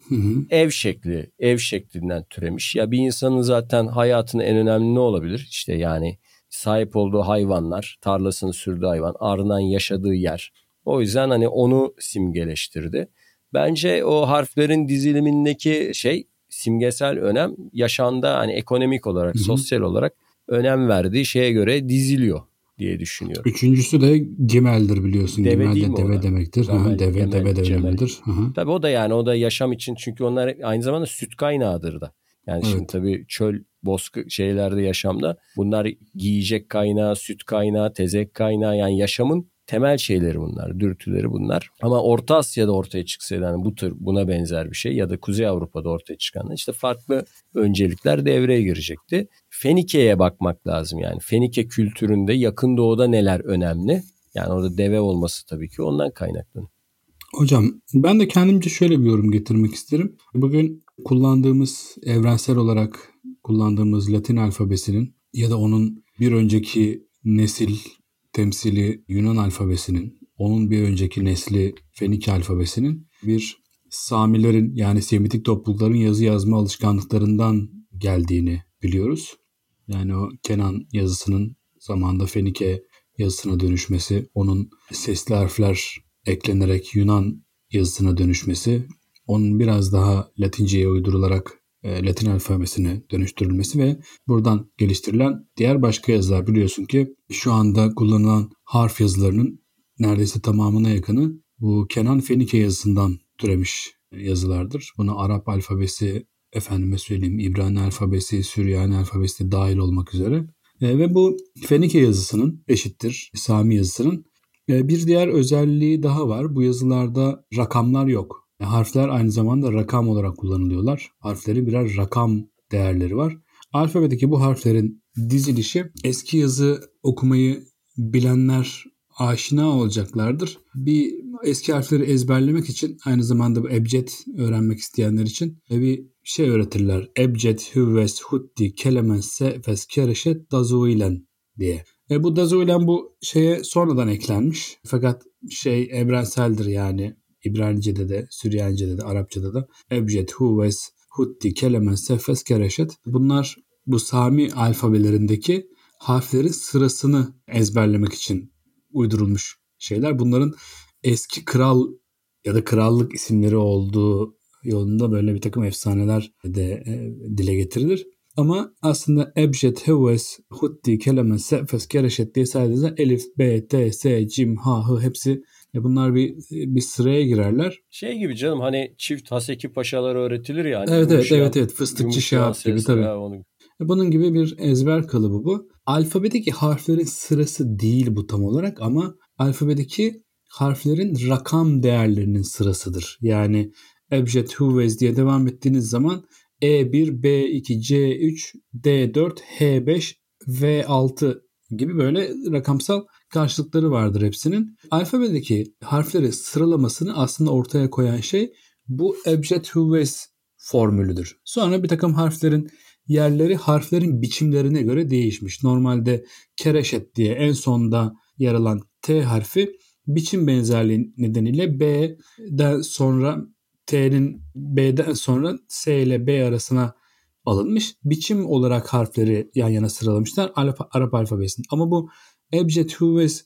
Ev şekli, ev şeklinden türemiş. Ya bir insanın zaten hayatının en önemli ne olabilir? İşte yani sahip olduğu hayvanlar, tarlasını sürdüğü hayvan, ardından yaşadığı yer. O yüzden hani onu simgeleştirdi. Bence o harflerin dizilimindeki şey simgesel önem yaşamda hani ekonomik olarak, Hı-hı. sosyal olarak önem verdiği şeye göre diziliyor diye düşünüyorum. Üçüncüsü de Gimel'dir biliyorsun. Deve Gimel de deve demektir. Gamel, deve Gemel, deve demektir. Tabii o da yani o da yaşam için çünkü onlar aynı zamanda süt kaynağıdır da. Yani evet. şimdi tabii çöl bozkır şeylerde yaşamda bunlar giyecek kaynağı, süt kaynağı, tezek kaynağı yani yaşamın temel şeyleri bunlar, dürtüleri bunlar. Ama Orta Asya'da ortaya çıksaydı yani bu tür buna benzer bir şey ya da Kuzey Avrupa'da ortaya çıkan işte farklı öncelikler devreye girecekti. Fenike'ye bakmak lazım yani. Fenike kültüründe yakın doğuda neler önemli? Yani orada deve olması tabii ki ondan kaynaklanıyor. Hocam ben de kendimce şöyle bir yorum getirmek isterim. Bugün kullandığımız evrensel olarak kullandığımız Latin alfabesinin ya da onun bir önceki nesil temsili Yunan alfabesinin, onun bir önceki nesli Fenike alfabesinin bir Samilerin yani Semitik toplulukların yazı yazma alışkanlıklarından geldiğini biliyoruz. Yani o Kenan yazısının zamanda Fenike yazısına dönüşmesi, onun sesli harfler eklenerek Yunan yazısına dönüşmesi, onun biraz daha Latinceye uydurularak Latin alfabesine dönüştürülmesi ve buradan geliştirilen diğer başka yazılar biliyorsun ki şu anda kullanılan harf yazılarının neredeyse tamamına yakını bu Kenan Fenike yazısından türemiş yazılardır. Buna Arap alfabesi, efendime söyleyeyim İbrani alfabesi, Süryani alfabesi dahil olmak üzere. E, ve bu Fenike yazısının eşittir Sami yazısının e, bir diğer özelliği daha var. Bu yazılarda rakamlar yok. E, harfler aynı zamanda rakam olarak kullanılıyorlar. Harflerin birer rakam değerleri var. Alfabedeki bu harflerin dizilişi eski yazı okumayı bilenler aşina olacaklardır. Bir eski harfleri ezberlemek için aynı zamanda bu ebced öğrenmek isteyenler için bir şey öğretirler. Ebced, hüvves, hutti, kelemen, sefes, kereşet, dazuilen diye. E bu dazuilen bu şeye sonradan eklenmiş. Fakat şey evrenseldir yani İbranice'de de, Süryanice'de de, Arapça'da da Ebced, Huves, Hutti, Kelemen, Sefes, Kereşet. Bunlar bu Sami alfabelerindeki harflerin sırasını ezberlemek için uydurulmuş şeyler. Bunların eski kral ya da krallık isimleri olduğu yolunda böyle bir takım efsaneler de e, dile getirilir. Ama aslında Ebced, Heves, Hutti, Kelemen, Sefes, Kereşet diye sadece Elif, B, T, S, Cim, Ha, Hı hepsi e bunlar bir bir sıraya girerler. Şey gibi canım hani çift Haseki paşalar öğretilir ya. Hani evet evet evet evet fıstıkçı şahap gibi tabii. Onun... E, bunun gibi bir ezber kalıbı bu. Alfabedeki harflerin sırası değil bu tam olarak ama alfabedeki harflerin rakam değerlerinin sırasıdır. Yani Ebced Huvez diye devam ettiğiniz zaman E1, B2, C3, D4, H5, V6 gibi böyle rakamsal karşılıkları vardır hepsinin. Alfabedeki harfleri sıralamasını aslında ortaya koyan şey bu Ebced Hüves formülüdür. Sonra bir takım harflerin yerleri harflerin biçimlerine göre değişmiş. Normalde kereşet diye en sonda yer alan T harfi biçim benzerliği nedeniyle B'den sonra T'nin B'den sonra S ile B arasına alınmış. Biçim olarak harfleri yan yana sıralamışlar Arap alfabesinde. Ama bu Ebced Hüves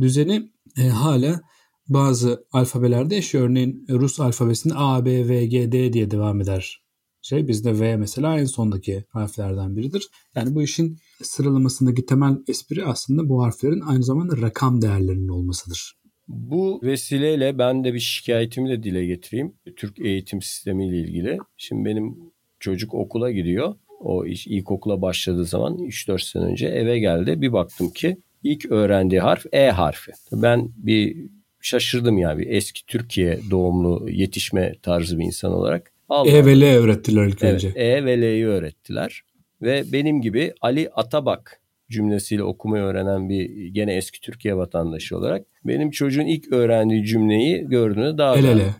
düzeni e, hala bazı alfabelerde yaşıyor. Örneğin Rus alfabesinde A, B, V, G, D diye devam eder. Şey bizde V mesela en sondaki harflerden biridir. Yani bu işin sıralamasındaki temel espri aslında bu harflerin aynı zamanda rakam değerlerinin olmasıdır. Bu vesileyle ben de bir şikayetimi de dile getireyim. Türk eğitim sistemiyle ilgili. Şimdi benim çocuk okula gidiyor. O iş ilkokula başladığı zaman 3-4 sene önce eve geldi. Bir baktım ki ilk öğrendiği harf E harfi. Ben bir şaşırdım ya bir eski Türkiye doğumlu yetişme tarzı bir insan olarak. Allah e ve L öğrettiler ilk evet, önce. E ve L'yi öğrettiler. Ve benim gibi Ali Atabak cümlesiyle okumayı öğrenen bir gene eski Türkiye vatandaşı olarak benim çocuğun ilk öğrendiği cümleyi gördüğünde daha el ele.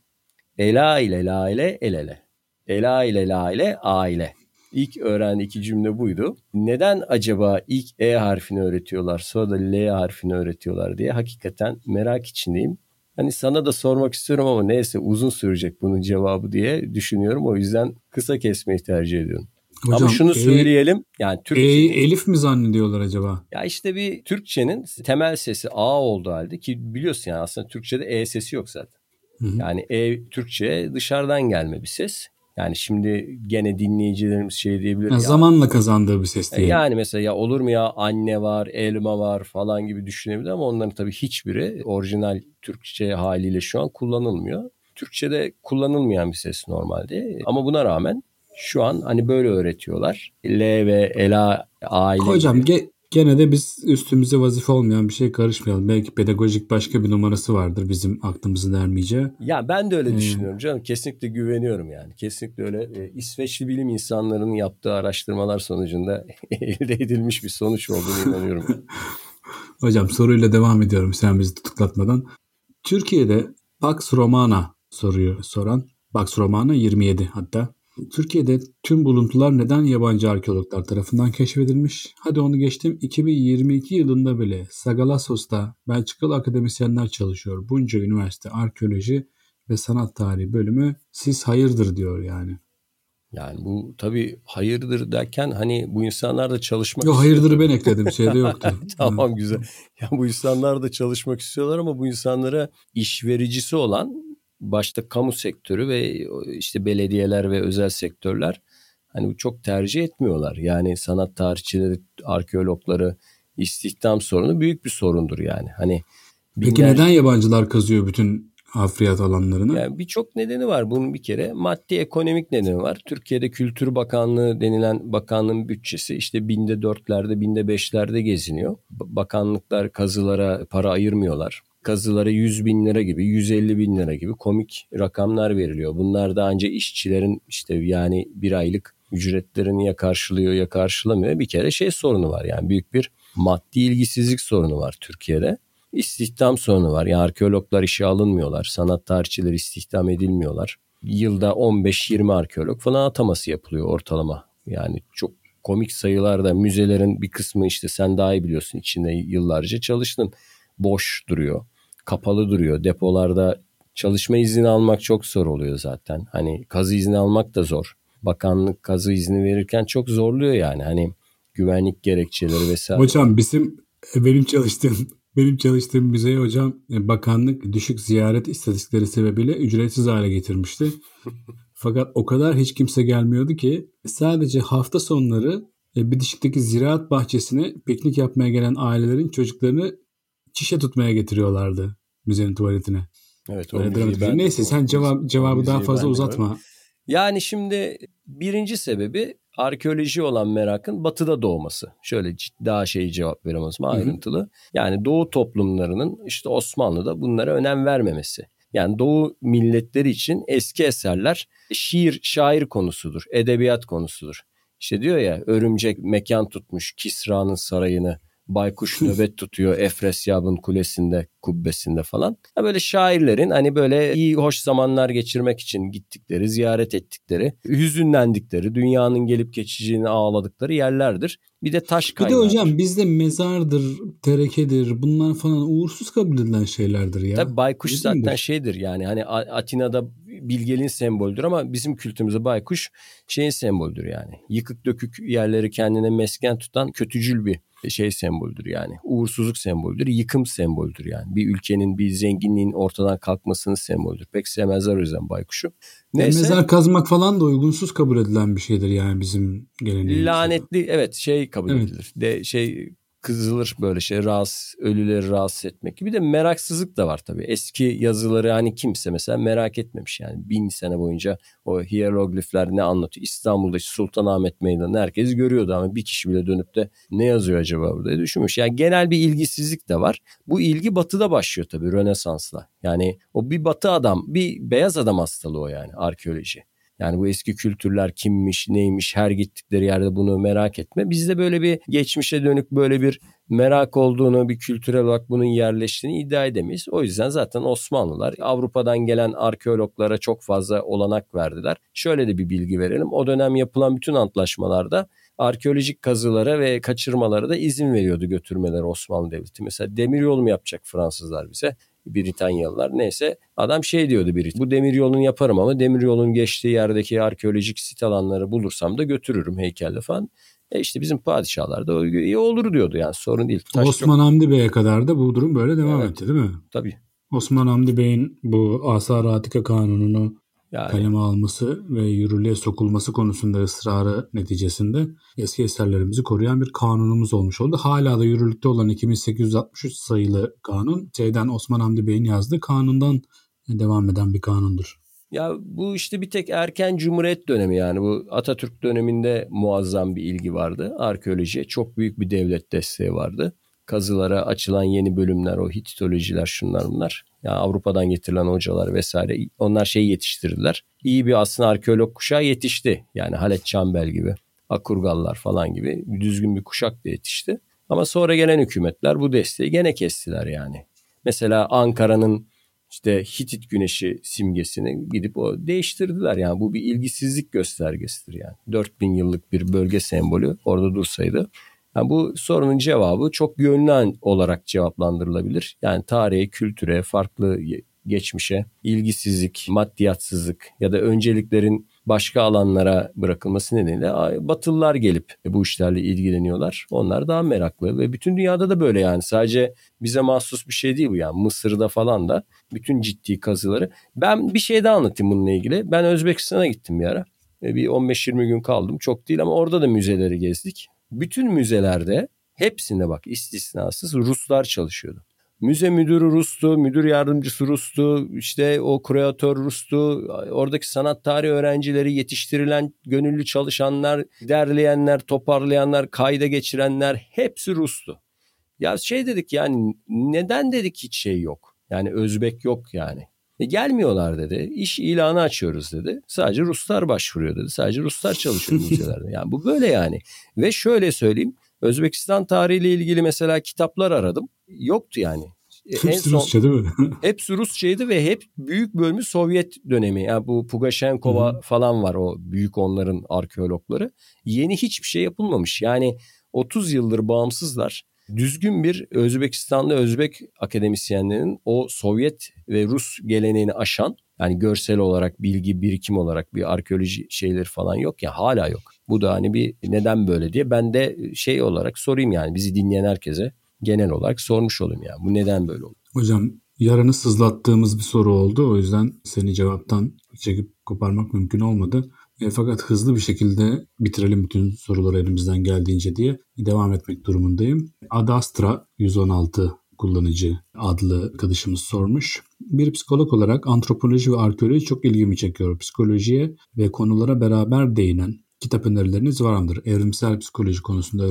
Ela ile la ile el ele. Ela ile la ile aile. İlk öğrendi iki cümle buydu. Neden acaba ilk E harfini öğretiyorlar sonra da L harfini öğretiyorlar diye hakikaten merak içindeyim. Hani sana da sormak istiyorum ama neyse uzun sürecek bunun cevabı diye düşünüyorum. O yüzden kısa kesmeyi tercih ediyorum. Hocam, Ama şunu e, söyleyelim. Yani Türkçenin, e, Elif mi zannediyorlar acaba? Ya işte bir Türkçenin temel sesi A olduğu halde ki biliyorsun yani aslında Türkçe'de E sesi yok zaten. Hı hı. Yani E Türkçe dışarıdan gelme bir ses. Yani şimdi gene dinleyicilerimiz şey diyebilir. Yani ya, zamanla kazandığı bir ses diye. Yani mesela ya olur mu ya anne var, elma var falan gibi düşünebilir ama onların tabii hiçbiri orijinal Türkçe haliyle şu an kullanılmıyor. Türkçe'de kullanılmayan bir ses normalde ama buna rağmen şu an hani böyle öğretiyorlar. L ve Ela aile Hocam ge- gene de biz üstümüze vazife olmayan bir şey karışmayalım. Belki pedagojik başka bir numarası vardır bizim aklımızın ermeyeceği. Ya ben de öyle ee, düşünüyorum canım. Kesinlikle güveniyorum yani. Kesinlikle öyle. E, İsveçli bilim insanlarının yaptığı araştırmalar sonucunda *laughs* elde edilmiş bir sonuç olduğunu inanıyorum. *laughs* Hocam soruyla devam ediyorum sen bizi tutuklatmadan. Türkiye'de Pax Romana soruyor soran. Pax Romana 27 hatta. Türkiye'de tüm buluntular neden yabancı arkeologlar tarafından keşfedilmiş? Hadi onu geçtim. 2022 yılında bile Sagalassos'ta Belçikalı akademisyenler çalışıyor. Bunca üniversite arkeoloji ve sanat tarihi bölümü siz hayırdır diyor yani. Yani bu tabii hayırdır derken hani bu insanlar da çalışmak Yok hayırdır ben ekledim şeyde *laughs* yoktu. tamam güzel. Ya bu insanlar da çalışmak istiyorlar ama bu insanlara iş vericisi olan başta kamu sektörü ve işte belediyeler ve özel sektörler hani çok tercih etmiyorlar. Yani sanat tarihçileri, arkeologları istihdam sorunu büyük bir sorundur yani. Hani Peki neden yabancılar kazıyor bütün hafriyat alanlarını? Yani birçok nedeni var. Bunun bir kere maddi ekonomik nedeni var. Türkiye'de Kültür Bakanlığı denilen bakanlığın bütçesi işte binde dörtlerde binde beşlerde geziniyor. Bakanlıklar kazılara para ayırmıyorlar kazılara 100 bin lira gibi 150 bin lira gibi komik rakamlar veriliyor. Bunlar da ancak işçilerin işte yani bir aylık ücretlerini ya karşılıyor ya karşılamıyor. Bir kere şey sorunu var yani büyük bir maddi ilgisizlik sorunu var Türkiye'de. İstihdam sorunu var. Yani arkeologlar işe alınmıyorlar. Sanat tarihçileri istihdam edilmiyorlar. Yılda 15-20 arkeolog falan ataması yapılıyor ortalama. Yani çok komik sayılarda müzelerin bir kısmı işte sen daha iyi biliyorsun içinde yıllarca çalıştın. Boş duruyor kapalı duruyor. Depolarda çalışma izni almak çok zor oluyor zaten. Hani kazı izni almak da zor. Bakanlık kazı izni verirken çok zorluyor yani. Hani güvenlik gerekçeleri vesaire. Hocam bizim benim çalıştığım *laughs* benim çalıştığım müzeye hocam e, bakanlık düşük ziyaret istatistikleri sebebiyle ücretsiz hale getirmişti. *laughs* Fakat o kadar hiç kimse gelmiyordu ki sadece hafta sonları e, Bitişik'teki ziraat bahçesine piknik yapmaya gelen ailelerin çocuklarını şişe tutmaya getiriyorlardı müzenin tuvaletine. Evet. O ben, Neyse sen cevap cevabı daha fazla uzatma. Yani şimdi birinci sebebi arkeoloji olan merakın batıda doğması. Şöyle daha şey cevap veremez o ayrıntılı. Yani doğu toplumlarının işte Osmanlı'da bunlara önem vermemesi. Yani doğu milletleri için eski eserler şiir, şair konusudur, edebiyat konusudur. İşte diyor ya örümcek mekan tutmuş Kisra'nın sarayını baykuş *laughs* nöbet tutuyor Efresyab'ın kulesinde, kubbesinde falan. Ha böyle şairlerin hani böyle iyi hoş zamanlar geçirmek için gittikleri, ziyaret ettikleri, hüzünlendikleri, dünyanın gelip geçeceğini ağladıkları yerlerdir. Bir de taş kaynağı. Bir de hocam bizde mezardır, terekedir bunlar falan uğursuz kabul edilen şeylerdir ya. Tabii baykuş Değil zaten şeydir yani hani Atina'da bilgeliğin semboldür ama bizim kültürümüzde baykuş şeyin semboldür yani. Yıkık dökük yerleri kendine mesken tutan kötücül bir şey semboldür yani. Uğursuzluk semboldür, yıkım semboldür yani. Bir ülkenin bir zenginliğin ortadan kalkmasının semboldür. Pek sevmezler o yüzden baykuşu. Neyse. Mezar kazmak falan da uygunsuz kabul edilen bir şeydir yani bizim geleneğimizde. Lanetli evet şey kabul evet. edilir. De şey kızılır böyle şey rahatsız, ölüleri rahatsız etmek gibi de meraksızlık da var tabii. Eski yazıları hani kimse mesela merak etmemiş yani bin sene boyunca o hieroglifler ne anlatıyor. İstanbul'da Sultanahmet Meydanı herkes görüyordu ama bir kişi bile dönüp de ne yazıyor acaba burada düşünmüş. Yani genel bir ilgisizlik de var. Bu ilgi batıda başlıyor tabii Rönesans'la. Yani o bir batı adam, bir beyaz adam hastalığı o yani arkeoloji. Yani bu eski kültürler kimmiş, neymiş, her gittikleri yerde bunu merak etme. Bizde böyle bir geçmişe dönük böyle bir merak olduğunu, bir kültürel olarak bunun yerleştiğini iddia edemeyiz. O yüzden zaten Osmanlılar Avrupa'dan gelen arkeologlara çok fazla olanak verdiler. Şöyle de bir bilgi verelim. O dönem yapılan bütün antlaşmalarda arkeolojik kazılara ve kaçırmalara da izin veriyordu götürmeleri Osmanlı Devleti. Mesela demir yol mu yapacak Fransızlar bize? Britanyalılar neyse adam şey diyordu biri bu demir yolunu yaparım ama demir yolun geçtiği yerdeki arkeolojik sit alanları bulursam da götürürüm heykelle falan. E işte bizim padişahlar da iyi olur diyordu yani sorun değil. Taş Osman çok... Hamdi Bey'e kadar da bu durum böyle devam evet, etti değil mi? Tabii. Osman Hamdi Bey'in bu Asar Atika Kanunu'nu yani, kaleme alması ve yürürlüğe sokulması konusunda ısrarı neticesinde eski eserlerimizi koruyan bir kanunumuz olmuş oldu. Hala da yürürlükte olan 2863 sayılı kanun şeyden Osman Hamdi Bey'in yazdığı kanundan devam eden bir kanundur. Ya bu işte bir tek erken cumhuriyet dönemi yani bu Atatürk döneminde muazzam bir ilgi vardı arkeolojiye. Çok büyük bir devlet desteği vardı. Kazılara açılan yeni bölümler o Hititolojiler şunlar bunlar. Yani Avrupa'dan getirilen hocalar vesaire onlar şeyi yetiştirdiler. İyi bir aslında arkeolog kuşağı yetişti. Yani Halet Çambel gibi, Akurgallar falan gibi düzgün bir kuşak da yetişti. Ama sonra gelen hükümetler bu desteği gene kestiler yani. Mesela Ankara'nın işte Hitit güneşi simgesini gidip o değiştirdiler. Yani bu bir ilgisizlik göstergesidir yani. 4000 yıllık bir bölge sembolü orada dursaydı. Yani bu sorunun cevabı çok yönlü olarak cevaplandırılabilir. Yani tarihe, kültüre, farklı geçmişe, ilgisizlik, maddiyatsızlık ya da önceliklerin başka alanlara bırakılması nedeniyle Batılılar gelip bu işlerle ilgileniyorlar. Onlar daha meraklı ve bütün dünyada da böyle yani sadece bize mahsus bir şey değil bu yani Mısır'da falan da bütün ciddi kazıları. Ben bir şey daha anlatayım bununla ilgili. Ben Özbekistan'a gittim bir ara. Bir 15-20 gün kaldım. Çok değil ama orada da müzeleri gezdik. Bütün müzelerde hepsinde bak istisnasız Ruslar çalışıyordu. Müze müdürü Rus'tu, müdür yardımcısı Rus'tu, işte o kreatör Rus'tu, oradaki sanat tarihi öğrencileri yetiştirilen gönüllü çalışanlar, derleyenler, toparlayanlar, kayda geçirenler hepsi Rus'tu. Ya şey dedik yani neden dedik hiç şey yok. Yani Özbek yok yani. E gelmiyorlar dedi. İş ilanı açıyoruz dedi. Sadece Ruslar başvuruyor dedi. Sadece Ruslar çalışıyor *laughs* müzelerde. Yani bu böyle yani. Ve şöyle söyleyeyim. Özbekistan tarihiyle ilgili mesela kitaplar aradım. Yoktu yani. E, hepsi en son, Rusça değil mi? *laughs* hepsi Rusçaydı ve hep büyük bölümü Sovyet dönemi. Yani bu Pugashenkova Hı-hı. falan var o büyük onların arkeologları. Yeni hiçbir şey yapılmamış. Yani 30 yıldır bağımsızlar düzgün bir Özbekistanlı Özbek akademisyenlerin o Sovyet ve Rus geleneğini aşan yani görsel olarak bilgi birikim olarak bir arkeoloji şeyleri falan yok ya hala yok. Bu da hani bir neden böyle diye ben de şey olarak sorayım yani bizi dinleyen herkese genel olarak sormuş olayım yani bu neden böyle oldu? Hocam yarını sızlattığımız bir soru oldu o yüzden seni cevaptan çekip koparmak mümkün olmadı. E, fakat hızlı bir şekilde bitirelim bütün soruları elimizden geldiğince diye devam etmek durumundayım. Adastra 116 kullanıcı adlı arkadaşımız sormuş. Bir psikolog olarak antropoloji ve arkeoloji çok ilgimi çekiyor. Psikolojiye ve konulara beraber değinen kitap önerileriniz var mıdır? Evrimsel psikoloji konusunda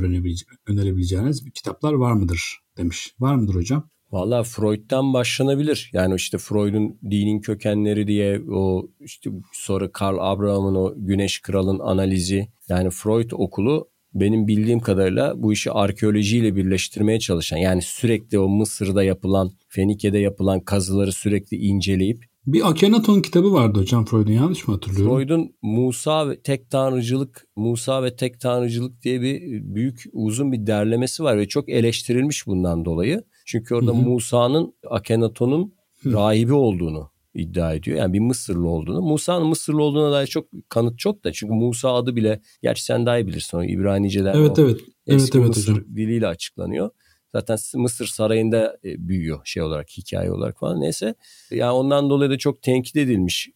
önerebileceğiniz kitaplar var mıdır? demiş. Var mıdır hocam? Valla Freud'dan başlanabilir. Yani işte Freud'un dinin kökenleri diye o işte sonra Karl Abraham'ın o Güneş Kral'ın analizi. Yani Freud okulu benim bildiğim kadarıyla bu işi arkeolojiyle birleştirmeye çalışan yani sürekli o Mısır'da yapılan, Fenike'de yapılan kazıları sürekli inceleyip bir Akhenaton kitabı vardı hocam Freud'un yanlış mı hatırlıyorum? Freud'un Musa ve tek tanrıcılık, Musa ve tek tanrıcılık diye bir büyük uzun bir derlemesi var ve çok eleştirilmiş bundan dolayı. Çünkü orada Musa'nın Akhenaton'un rahibi olduğunu iddia ediyor. Yani bir Mısırlı olduğunu. Musa'nın Mısırlı olduğuna dair çok kanıt çok da. Çünkü Musa adı bile gerçi sen daha iyi bilirsin o İbranice'den evet, o evet. eski evet, Mısır hocam. diliyle açıklanıyor. Zaten Mısır sarayında e, büyüyor şey olarak hikaye olarak falan neyse. Yani ondan dolayı da çok tenkit edilmiş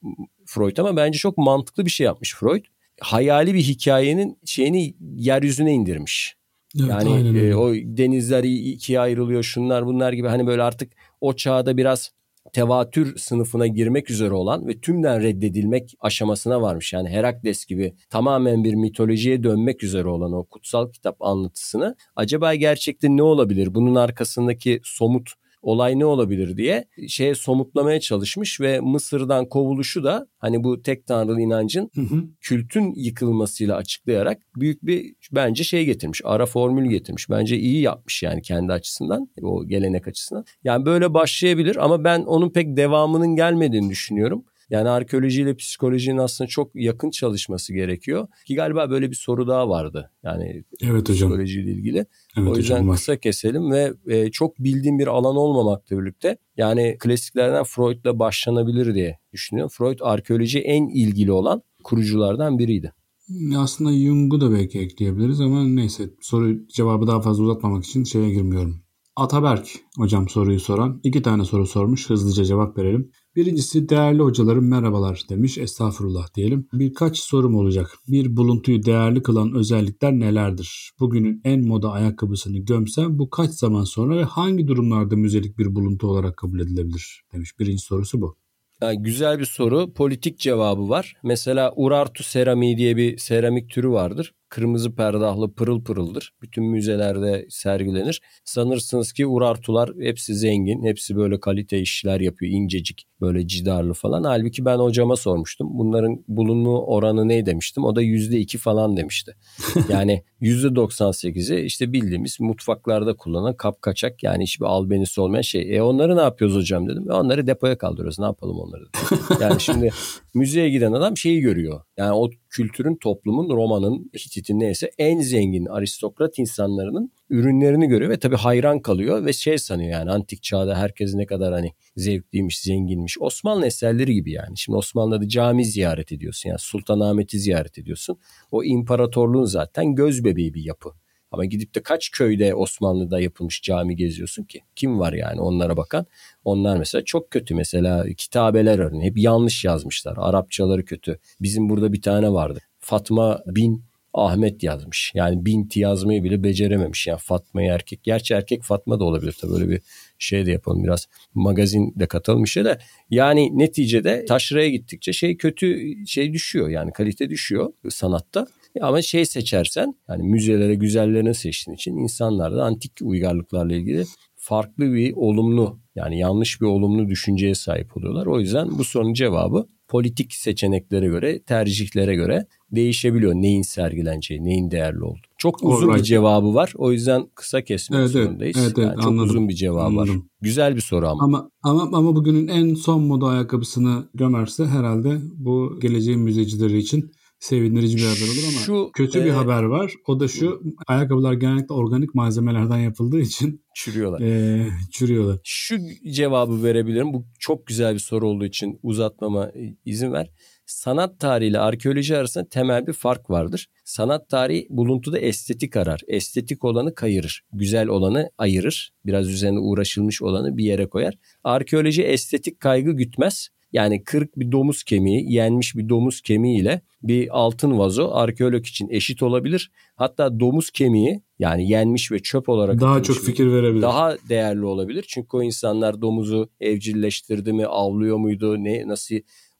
Freud ama bence çok mantıklı bir şey yapmış Freud. Hayali bir hikayenin şeyini yeryüzüne indirmiş. Evet, yani e, o denizler ikiye ayrılıyor şunlar bunlar gibi hani böyle artık o çağda biraz tevatür sınıfına girmek üzere olan ve tümden reddedilmek aşamasına varmış. Yani Herakles gibi tamamen bir mitolojiye dönmek üzere olan o kutsal kitap anlatısını acaba gerçekten ne olabilir? Bunun arkasındaki somut olay ne olabilir diye şeye somutlamaya çalışmış ve Mısır'dan kovuluşu da hani bu tek tanrılı inancın hı hı. kültün yıkılmasıyla açıklayarak büyük bir bence şey getirmiş. Ara formül getirmiş. Bence iyi yapmış yani kendi açısından o gelenek açısından. Yani böyle başlayabilir ama ben onun pek devamının gelmediğini düşünüyorum. Yani arkeolojiyle psikolojinin aslında çok yakın çalışması gerekiyor. Ki galiba böyle bir soru daha vardı. Yani evet hocam. psikolojiyle ilgili. Evet o yüzden hocam, kısa keselim ve e, çok bildiğim bir alan olmamakla birlikte yani klasiklerden Freud'la başlanabilir diye düşünüyorum. Freud arkeoloji en ilgili olan kuruculardan biriydi. Aslında Jung'u da belki ekleyebiliriz ama neyse soru cevabı daha fazla uzatmamak için şeye girmiyorum. Ataberk hocam soruyu soran. iki tane soru sormuş. Hızlıca cevap verelim. Birincisi değerli hocalarım merhabalar demiş. Estağfurullah diyelim. Birkaç sorum olacak. Bir buluntuyu değerli kılan özellikler nelerdir? Bugünün en moda ayakkabısını gömsem bu kaç zaman sonra ve hangi durumlarda müzelik bir buluntu olarak kabul edilebilir? Demiş. Birinci sorusu bu. Yani güzel bir soru. Politik cevabı var. Mesela Urartu seramiği diye bir seramik türü vardır kırmızı perdahlı pırıl pırıldır. Bütün müzelerde sergilenir. Sanırsınız ki Urartular hepsi zengin, hepsi böyle kalite işler yapıyor, incecik, böyle cidarlı falan. Halbuki ben hocama sormuştum. Bunların bulunma oranı ne demiştim? O da yüzde iki falan demişti. *laughs* Yani yüzde 98'i işte bildiğimiz mutfaklarda kullanılan kapkaçak yani hiçbir albenisi olmayan şey. E onları ne yapıyoruz hocam dedim. E onları depoya kaldırıyoruz. Ne yapalım onları? *laughs* Yani şimdi müzeye giden adam şeyi görüyor. Yani o kültürün, toplumun, romanın, Hitit'in neyse en zengin aristokrat insanların ürünlerini görüyor ve tabii hayran kalıyor ve şey sanıyor yani antik çağda herkes ne kadar hani zevkliymiş, zenginmiş. Osmanlı eserleri gibi yani. Şimdi Osmanlı'da cami ziyaret ediyorsun yani Sultanahmet'i ziyaret ediyorsun. O imparatorluğun zaten göz bebeği bir yapı. Ama gidip de kaç köyde Osmanlı'da yapılmış cami geziyorsun ki? Kim var yani onlara bakan? Onlar mesela çok kötü mesela kitabeler örneğin hep yanlış yazmışlar. Arapçaları kötü. Bizim burada bir tane vardı. Fatma bin Ahmet yazmış. Yani binti yazmayı bile becerememiş. Yani Fatma'yı erkek. Gerçi erkek Fatma da olabilir tabii böyle bir şey de yapalım biraz. Magazin de katalım işe de. Yani neticede taşraya gittikçe şey kötü şey düşüyor. Yani kalite düşüyor sanatta. Ama şey seçersen yani müzelere güzellerini seçtiğin için insanlar da antik uygarlıklarla ilgili farklı bir olumlu yani yanlış bir olumlu düşünceye sahip oluyorlar. O yüzden bu sorunun cevabı politik seçeneklere göre, tercihlere göre değişebiliyor neyin sergileneceği, neyin değerli olduğu. Çok uzun right. bir cevabı var. O yüzden kısa kesmek evet, zorundayız. Evet, evet, yani çok anladım. uzun bir cevabı anladım. var. Güzel bir soru ama. Ama ama ama bugünün en son moda ayakkabısını gömerse herhalde bu geleceğin müzecileri için sevindirici bir haber olur ama şu, kötü e, bir haber var. O da şu ayakkabılar genellikle organik malzemelerden yapıldığı için çürüyorlar. E, çürüyorlar. Şu cevabı verebilirim. Bu çok güzel bir soru olduğu için uzatmama izin ver. Sanat tarihi ile arkeoloji arasında temel bir fark vardır. Sanat tarihi buluntuda estetik arar. Estetik olanı kayırır. Güzel olanı ayırır. Biraz üzerine uğraşılmış olanı bir yere koyar. Arkeoloji estetik kaygı gütmez yani kırık bir domuz kemiği, yenmiş bir domuz kemiği ile bir altın vazo arkeolog için eşit olabilir. Hatta domuz kemiği yani yenmiş ve çöp olarak daha çok fikir verebilir. Daha değerli olabilir. Çünkü o insanlar domuzu evcilleştirdi mi, avlıyor muydu, ne nasıl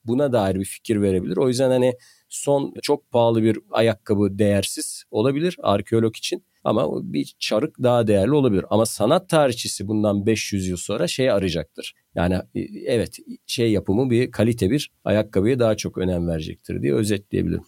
buna dair bir fikir verebilir. O yüzden hani son çok pahalı bir ayakkabı değersiz olabilir arkeolog için. Ama bir çarık daha değerli olabilir. Ama sanat tarihçisi bundan 500 yıl sonra şey arayacaktır. Yani e, evet şey yapımı bir kalite bir ayakkabıya daha çok önem verecektir diye özetleyebilirim.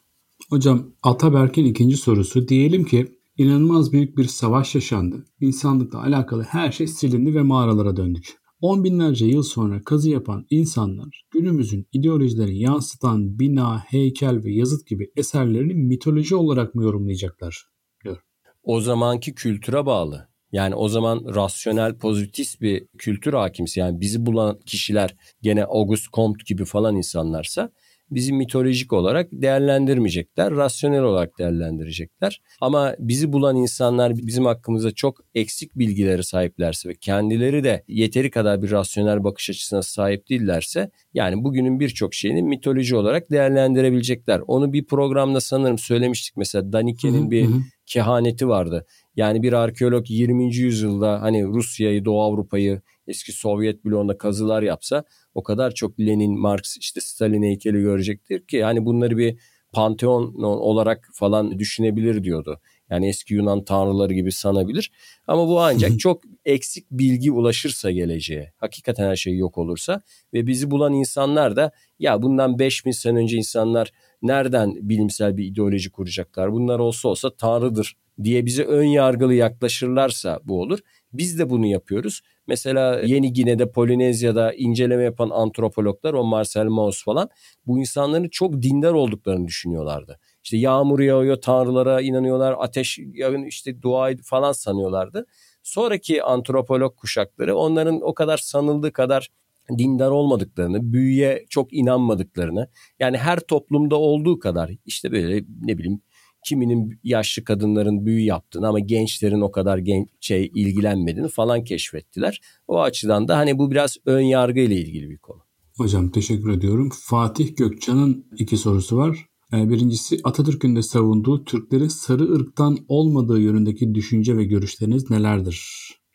Hocam Ataberk'in ikinci sorusu diyelim ki inanılmaz büyük bir savaş yaşandı. İnsanlıkla alakalı her şey silindi ve mağaralara döndük. On binlerce yıl sonra kazı yapan insanlar günümüzün ideolojilerini yansıtan bina, heykel ve yazıt gibi eserlerini mitoloji olarak mı yorumlayacaklar? Diyor. O zamanki kültüre bağlı. Yani o zaman rasyonel pozitif bir kültür hakimsi. Yani bizi bulan kişiler gene Auguste Comte gibi falan insanlarsa bizi mitolojik olarak değerlendirmeyecekler. Rasyonel olarak değerlendirecekler. Ama bizi bulan insanlar bizim hakkımızda çok eksik bilgileri sahiplerse ve kendileri de yeteri kadar bir rasyonel bakış açısına sahip değillerse yani bugünün birçok şeyini mitoloji olarak değerlendirebilecekler. Onu bir programda sanırım söylemiştik. Mesela Daniken'in bir kehaneti vardı. Yani bir arkeolog 20. yüzyılda hani Rusya'yı, Doğu Avrupa'yı, eski Sovyet bloğunda kazılar yapsa o kadar çok Lenin, Marx, işte Stalin heykeli görecektir ki hani bunları bir panteon olarak falan düşünebilir diyordu. Yani eski Yunan tanrıları gibi sanabilir. Ama bu ancak çok eksik bilgi ulaşırsa geleceğe. Hakikaten her şey yok olursa ve bizi bulan insanlar da ya bundan 5000 sene önce insanlar nereden bilimsel bir ideoloji kuracaklar? Bunlar olsa olsa tanrıdır diye bize ön yargılı yaklaşırlarsa bu olur. Biz de bunu yapıyoruz. Mesela Yeni Gine'de, Polinezya'da inceleme yapan antropologlar, o Marcel Mauss falan bu insanların çok dindar olduklarını düşünüyorlardı. İşte yağmur yağıyor, tanrılara inanıyorlar, ateş yağın işte dua falan sanıyorlardı. Sonraki antropolog kuşakları onların o kadar sanıldığı kadar dindar olmadıklarını, büyüye çok inanmadıklarını, yani her toplumda olduğu kadar işte böyle ne bileyim kiminin yaşlı kadınların büyü yaptığını ama gençlerin o kadar genç şey ilgilenmediğini falan keşfettiler. O açıdan da hani bu biraz ön yargı ile ilgili bir konu. Hocam teşekkür ediyorum. Fatih Gökçan'ın iki sorusu var. Ee, birincisi Atatürk'ün de savunduğu Türkleri sarı ırktan olmadığı yönündeki düşünce ve görüşleriniz nelerdir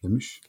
demiş.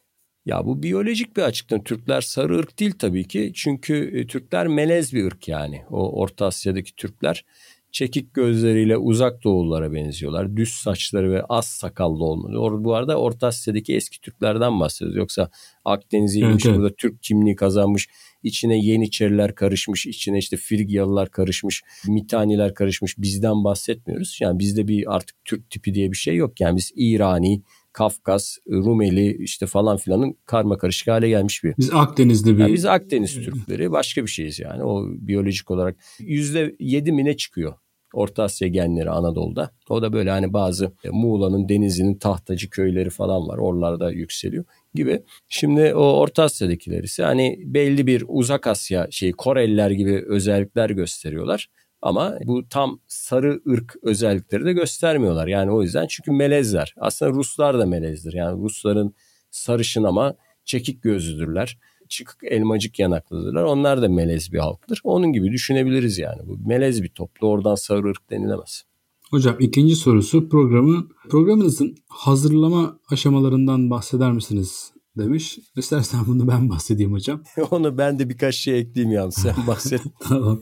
Ya bu biyolojik bir açıklama. Türkler sarı ırk değil tabii ki. Çünkü e, Türkler melez bir ırk yani. O Orta Asya'daki Türkler çekik gözleriyle uzak doğullara benziyorlar. Düz saçları ve az sakallı olmalı. Bu arada Orta Asya'daki eski Türklerden bahsediyoruz. Yoksa Akdeniz'e inmiş evet, burada Türk kimliği kazanmış. içine Yeniçeriler karışmış. içine işte Frigyalılar karışmış. Mitaniler karışmış. Bizden bahsetmiyoruz. Yani bizde bir artık Türk tipi diye bir şey yok. Yani biz İrani, Kafkas, Rumeli işte falan filanın karma karışık hale gelmiş bir. Biz Akdeniz'de bir... Yani biz Akdeniz Türkleri başka bir şeyiz yani o biyolojik olarak. Yüzde yedi mine çıkıyor Orta Asya genleri Anadolu'da. O da böyle hani bazı e, Muğla'nın, Denizli'nin tahtacı köyleri falan var. Oralarda yükseliyor gibi. Şimdi o Orta Asya'dakiler ise hani belli bir uzak Asya şey Koreliler gibi özellikler gösteriyorlar. Ama bu tam sarı ırk özellikleri de göstermiyorlar. Yani o yüzden çünkü melezler. Aslında Ruslar da melezdir. Yani Rusların sarışın ama çekik gözlüdürler. Çıkık elmacık yanaklıdırlar. Onlar da melez bir halktır. Onun gibi düşünebiliriz yani. Bu melez bir toplu. Oradan sarı ırk denilemez. Hocam ikinci sorusu programı programınızın hazırlama aşamalarından bahseder misiniz demiş. İstersen bunu ben bahsedeyim hocam. *laughs* Onu ben de birkaç şey ekleyeyim yalnız sen bahset. *laughs* *laughs* tamam.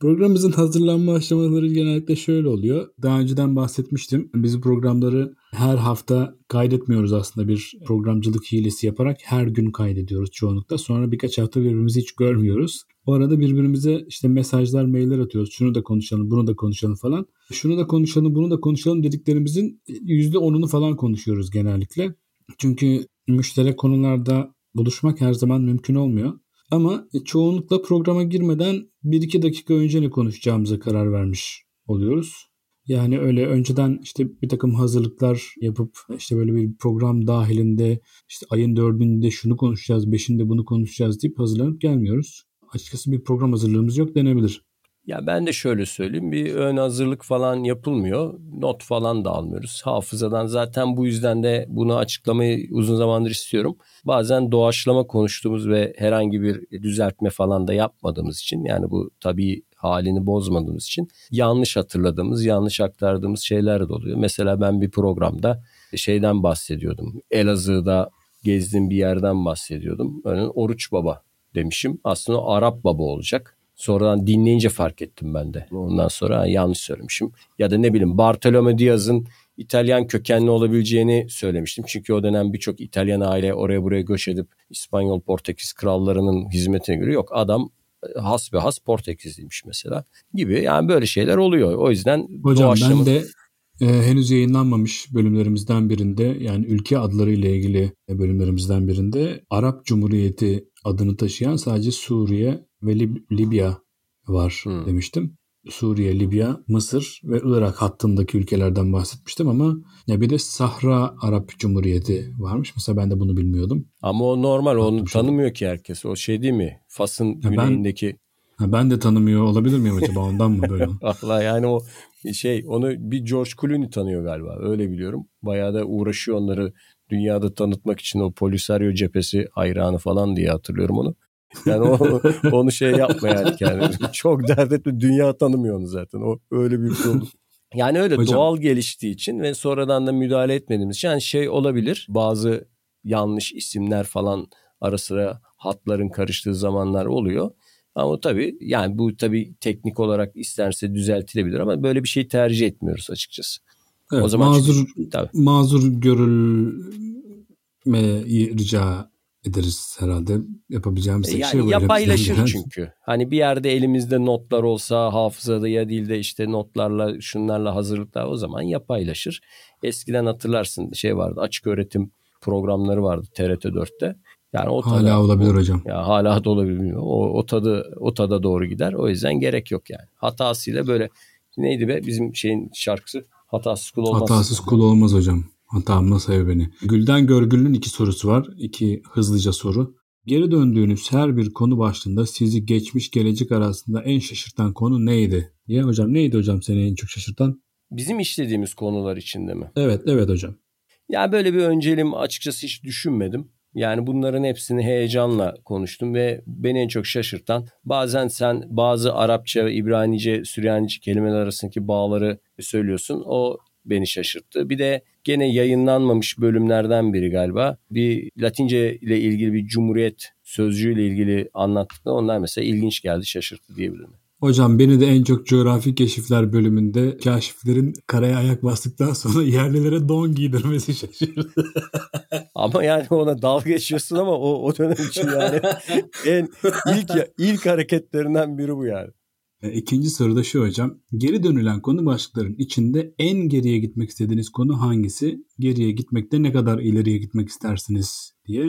Programımızın hazırlanma aşamaları genellikle şöyle oluyor. Daha önceden bahsetmiştim. Biz programları her hafta kaydetmiyoruz aslında bir programcılık hilesi yaparak. Her gün kaydediyoruz çoğunlukla. Sonra birkaç hafta birbirimizi hiç görmüyoruz. O arada birbirimize işte mesajlar, mailler atıyoruz. Şunu da konuşalım, bunu da konuşalım falan. Şunu da konuşalım, bunu da konuşalım dediklerimizin %10'unu falan konuşuyoruz genellikle. Çünkü müşterek konularda buluşmak her zaman mümkün olmuyor. Ama çoğunlukla programa girmeden 1-2 dakika önce ne konuşacağımıza karar vermiş oluyoruz. Yani öyle önceden işte bir takım hazırlıklar yapıp işte böyle bir program dahilinde işte ayın dördünde şunu konuşacağız, beşinde bunu konuşacağız deyip hazırlanıp gelmiyoruz. Açıkçası bir program hazırlığımız yok denebilir. Ya ben de şöyle söyleyeyim bir ön hazırlık falan yapılmıyor. Not falan da almıyoruz. Hafızadan zaten bu yüzden de bunu açıklamayı uzun zamandır istiyorum. Bazen doğaçlama konuştuğumuz ve herhangi bir düzeltme falan da yapmadığımız için yani bu tabii halini bozmadığımız için yanlış hatırladığımız, yanlış aktardığımız şeyler de oluyor. Mesela ben bir programda şeyden bahsediyordum. Elazığ'da gezdiğim bir yerden bahsediyordum. Örneğin Oruç Baba demişim. Aslında Arap Baba olacak. Sonradan dinleyince fark ettim ben de. Ondan sonra yanlış söylemişim. Ya da ne bileyim Bartolome Diaz'ın İtalyan kökenli olabileceğini söylemiştim. Çünkü o dönem birçok İtalyan aile oraya buraya göç edip İspanyol Portekiz krallarının hizmetine göre yok. Adam e, has ve has Portekizliymiş mesela gibi. Yani böyle şeyler oluyor. O yüzden Hocam doğaçlama... ben de e, henüz yayınlanmamış bölümlerimizden birinde yani ülke adları ile ilgili bölümlerimizden birinde Arap Cumhuriyeti adını taşıyan sadece Suriye ve Lib- Libya var hmm. demiştim. Suriye, Libya, Mısır ve Irak hattındaki ülkelerden bahsetmiştim ama ya bir de Sahra Arap Cumhuriyeti varmış. Mesela ben de bunu bilmiyordum. Ama o normal onu tanımıyor ki herkes. O şey değil mi? Fas'ın ya güneyindeki. Ben, ben de tanımıyor olabilir miyim acaba ondan mı böyle? *laughs* Allah yani o şey onu bir George Clooney tanıyor galiba. Öyle biliyorum. Bayağı da uğraşıyor onları dünyada tanıtmak için o Polisario cephesi hayranı falan diye hatırlıyorum onu. Yani o, onu şey yapma yani kendini. *laughs* Çok dert etme. Dünya tanımıyor onu zaten. O öyle bir şey oldu. Yani öyle Hocam. doğal geliştiği için ve sonradan da müdahale etmediğimiz için yani şey olabilir. Bazı yanlış isimler falan ara sıra hatların karıştığı zamanlar oluyor. Ama tabii yani bu tabii teknik olarak isterse düzeltilebilir ama böyle bir şey tercih etmiyoruz açıkçası. Evet, o zaman mazur çünkü, tabii. mazur görülmeyi rica ederiz herhalde yapabileceğimiz tek yani şey. Yapaylaşır çünkü. Hani bir yerde elimizde notlar olsa hafızada ya değil de işte notlarla şunlarla hazırlıklar o zaman yapaylaşır. Eskiden hatırlarsın şey vardı açık öğretim programları vardı TRT 4'te. Yani o hala tadı, olabilir o, hocam. Ya hala da olabilir. O, o tadı o tada doğru gider. O yüzden gerek yok yani. Hatasıyla böyle neydi be bizim şeyin şarkısı? Hatasız kul olmaz. Hatasız kul olmaz hocam. Hatamla sev beni. Gülden Görgül'ün iki sorusu var. İki hızlıca soru. Geri döndüğünüz her bir konu başlığında sizi geçmiş gelecek arasında en şaşırtan konu neydi? Diye hocam neydi hocam seni en çok şaşırtan? Bizim işlediğimiz konular içinde mi? Evet evet hocam. Yani böyle bir önceliğim açıkçası hiç düşünmedim. Yani bunların hepsini heyecanla konuştum ve beni en çok şaşırtan bazen sen bazı Arapça ve İbranice, Süryanice kelimeler arasındaki bağları söylüyorsun. O beni şaşırttı. Bir de gene yayınlanmamış bölümlerden biri galiba. Bir Latince ile ilgili bir cumhuriyet sözcüğüyle ilgili anlattıkları onlar mesela ilginç geldi, şaşırttı diyebilirim. Hocam beni de en çok coğrafi keşifler bölümünde kaşiflerin karaya ayak bastıktan sonra *laughs* yerlilere don giydirmesi şaşırdı. *laughs* ama yani ona dalga geçiyorsun ama o, o dönem için yani *laughs* en ilk ilk hareketlerinden biri bu yani. E, ikinci soru da şu hocam. Geri dönülen konu başlıkların içinde en geriye gitmek istediğiniz konu hangisi? Geriye gitmekte ne kadar ileriye gitmek istersiniz diye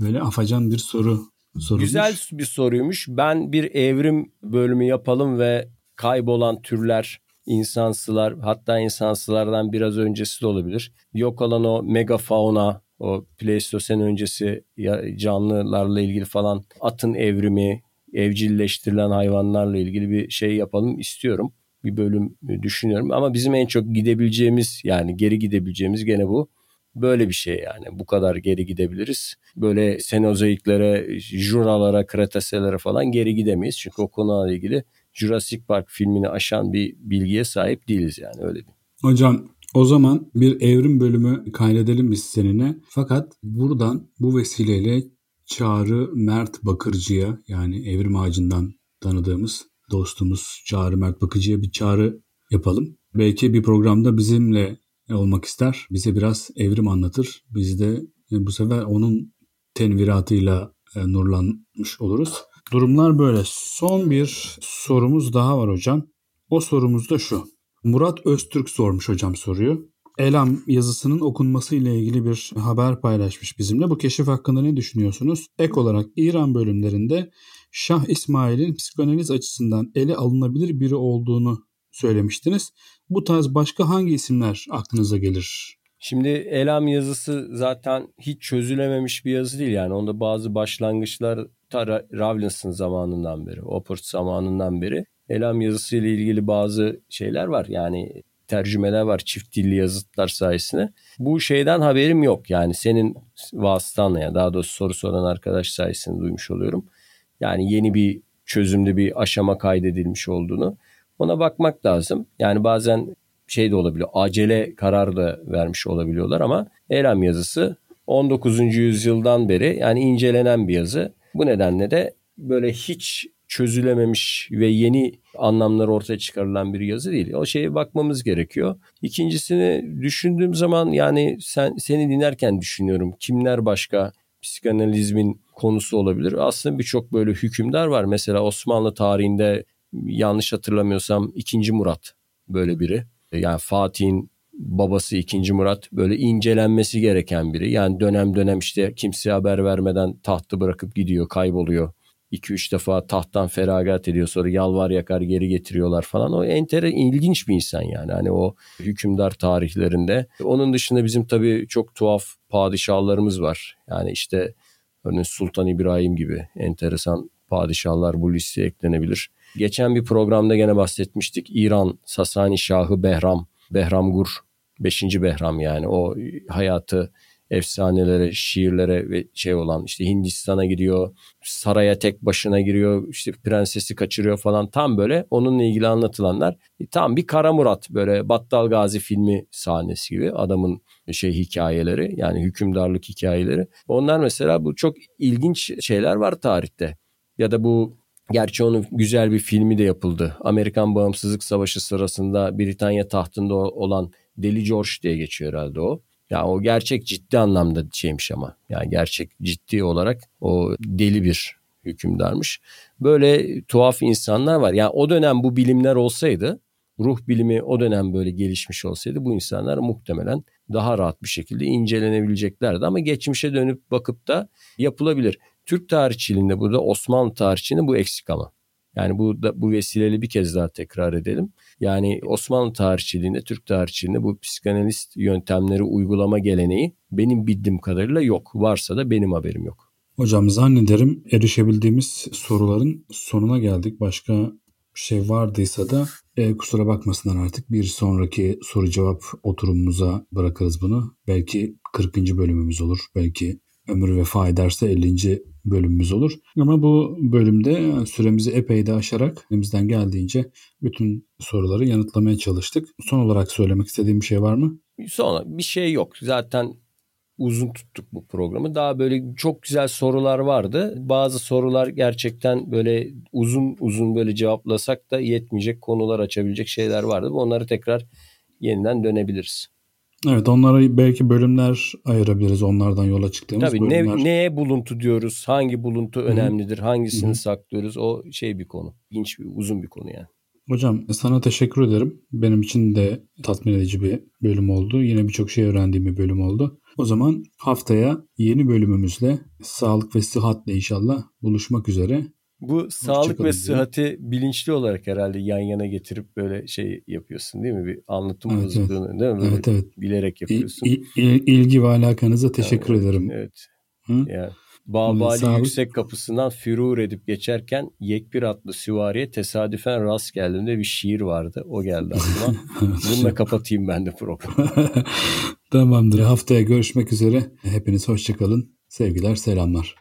böyle afacan bir soru sorulmuş. Güzel bir soruymuş. Ben bir evrim bölümü yapalım ve kaybolan türler, insansılar hatta insansılardan biraz öncesi de olabilir. Yok olan o megafauna, o Pleistosen öncesi canlılarla ilgili falan atın evrimi, evcilleştirilen hayvanlarla ilgili bir şey yapalım istiyorum. Bir bölüm düşünüyorum ama bizim en çok gidebileceğimiz yani geri gidebileceğimiz gene bu. Böyle bir şey yani bu kadar geri gidebiliriz. Böyle senozoiklere, juralara, kretaselere falan geri gidemeyiz. Çünkü o konuyla ilgili Jurassic Park filmini aşan bir bilgiye sahip değiliz yani öyle bir. Hocam o zaman bir evrim bölümü kaydedelim biz seninle. Fakat buradan bu vesileyle Çağrı Mert Bakırcı'ya yani Evrim Ağacı'ndan tanıdığımız dostumuz Çağrı Mert Bakırcı'ya bir çağrı yapalım. Belki bir programda bizimle olmak ister. Bize biraz evrim anlatır. Biz de e, bu sefer onun tenviratıyla e, nurlanmış oluruz. Durumlar böyle. Son bir sorumuz daha var hocam. O sorumuz da şu. Murat Öztürk sormuş hocam soruyu. Elam yazısının okunması ile ilgili bir haber paylaşmış bizimle. Bu keşif hakkında ne düşünüyorsunuz? Ek olarak İran bölümlerinde Şah İsmail'in psikanaliz açısından ele alınabilir biri olduğunu söylemiştiniz. Bu tarz başka hangi isimler aklınıza gelir? Şimdi Elam yazısı zaten hiç çözülememiş bir yazı değil yani. Onda bazı başlangıçlar ta Rawlinson zamanından beri, Oppert zamanından beri Elam yazısı ile ilgili bazı şeyler var. Yani tercümeler var çift dilli yazıtlar sayesinde. Bu şeyden haberim yok. Yani senin vasıtanla ya daha doğrusu soru soran arkadaş sayesinde duymuş oluyorum. Yani yeni bir çözümde bir aşama kaydedilmiş olduğunu. Ona bakmak lazım. Yani bazen şey de olabiliyor. Acele karar da vermiş olabiliyorlar ama Elam yazısı 19. yüzyıldan beri yani incelenen bir yazı. Bu nedenle de böyle hiç çözülememiş ve yeni anlamlar ortaya çıkarılan bir yazı değil. O şeye bakmamız gerekiyor. İkincisini düşündüğüm zaman yani sen seni dinlerken düşünüyorum. Kimler başka psikanalizmin konusu olabilir? Aslında birçok böyle hükümdar var. Mesela Osmanlı tarihinde yanlış hatırlamıyorsam 2. Murat böyle biri. Yani Fatih'in babası 2. Murat böyle incelenmesi gereken biri. Yani dönem dönem işte kimseye haber vermeden tahtı bırakıp gidiyor, kayboluyor. 2-3 defa tahttan feragat ediyor sonra yalvar yakar geri getiriyorlar falan. O entere ilginç bir insan yani hani o hükümdar tarihlerinde. Onun dışında bizim tabii çok tuhaf padişahlarımız var. Yani işte örneğin Sultan İbrahim gibi enteresan padişahlar bu listeye eklenebilir. Geçen bir programda gene bahsetmiştik. İran Sasani Şahı Behram, Behram Gur, 5. Behram yani o hayatı efsanelere, şiirlere ve şey olan işte Hindistan'a gidiyor, saraya tek başına giriyor, işte prensesi kaçırıyor falan tam böyle onunla ilgili anlatılanlar tam bir Kara Murat böyle Battal Gazi filmi sahnesi gibi adamın şey hikayeleri yani hükümdarlık hikayeleri. Onlar mesela bu çok ilginç şeyler var tarihte. Ya da bu Gerçi onun güzel bir filmi de yapıldı. Amerikan Bağımsızlık Savaşı sırasında Britanya tahtında olan Deli George diye geçiyor herhalde o. Ya o gerçek ciddi anlamda şeymiş ama. Yani gerçek ciddi olarak o deli bir hükümdarmış. Böyle tuhaf insanlar var. Yani o dönem bu bilimler olsaydı, ruh bilimi o dönem böyle gelişmiş olsaydı bu insanlar muhtemelen daha rahat bir şekilde incelenebileceklerdi. Ama geçmişe dönüp bakıp da yapılabilir. Türk tarihçiliğinde burada Osmanlı tarihçiliğinde bu eksik ama. Yani bu da, bu vesileyle bir kez daha tekrar edelim. Yani Osmanlı tarihçiliğinde, Türk tarihçiliğinde bu psikanalist yöntemleri uygulama geleneği benim bildiğim kadarıyla yok. Varsa da benim haberim yok. Hocam zannederim erişebildiğimiz soruların sonuna geldik. Başka bir şey vardıysa da e, kusura bakmasınlar artık bir sonraki soru cevap oturumumuza bırakırız bunu. Belki 40. bölümümüz olur. Belki ömür vefa ederse 50. bölümümüz olur. Ama bu bölümde süremizi epey de aşarak elimizden geldiğince bütün soruları yanıtlamaya çalıştık. Son olarak söylemek istediğim bir şey var mı? Sonra bir şey yok. Zaten uzun tuttuk bu programı. Daha böyle çok güzel sorular vardı. Bazı sorular gerçekten böyle uzun uzun böyle cevaplasak da yetmeyecek konular açabilecek şeyler vardı. Onları tekrar yeniden dönebiliriz. Evet onlara belki bölümler ayırabiliriz onlardan yola çıktığımız Tabii bölümler. Ne, neye buluntu diyoruz? Hangi buluntu önemlidir? Hangisini Hı-hı. saklıyoruz? O şey bir konu. İlginç bir uzun bir konu yani. Hocam sana teşekkür ederim. Benim için de tatmin edici bir bölüm oldu. Yine birçok şey öğrendiğim bir bölüm oldu. O zaman haftaya yeni bölümümüzle sağlık ve sıhhatle inşallah buluşmak üzere. Bu sağlık ve sıhhati bilinçli olarak herhalde yan yana getirip böyle şey yapıyorsun değil mi? Bir anlatım evet, bozukluğunu evet. değil mi? Böyle evet evet. Bilerek yapıyorsun. İl, il, ilgi ve alakanıza teşekkür evet, ederim. Evet. Hı? Yani Babali Sağlık. yüksek kapısından fürur edip geçerken Yekbir adlı süvariye tesadüfen rast geldiğimde bir şiir vardı. O geldi aklıma. *laughs* Bununla kapatayım ben de programı. *laughs* Tamamdır. Haftaya görüşmek üzere. Hepiniz hoşçakalın. Sevgiler, selamlar.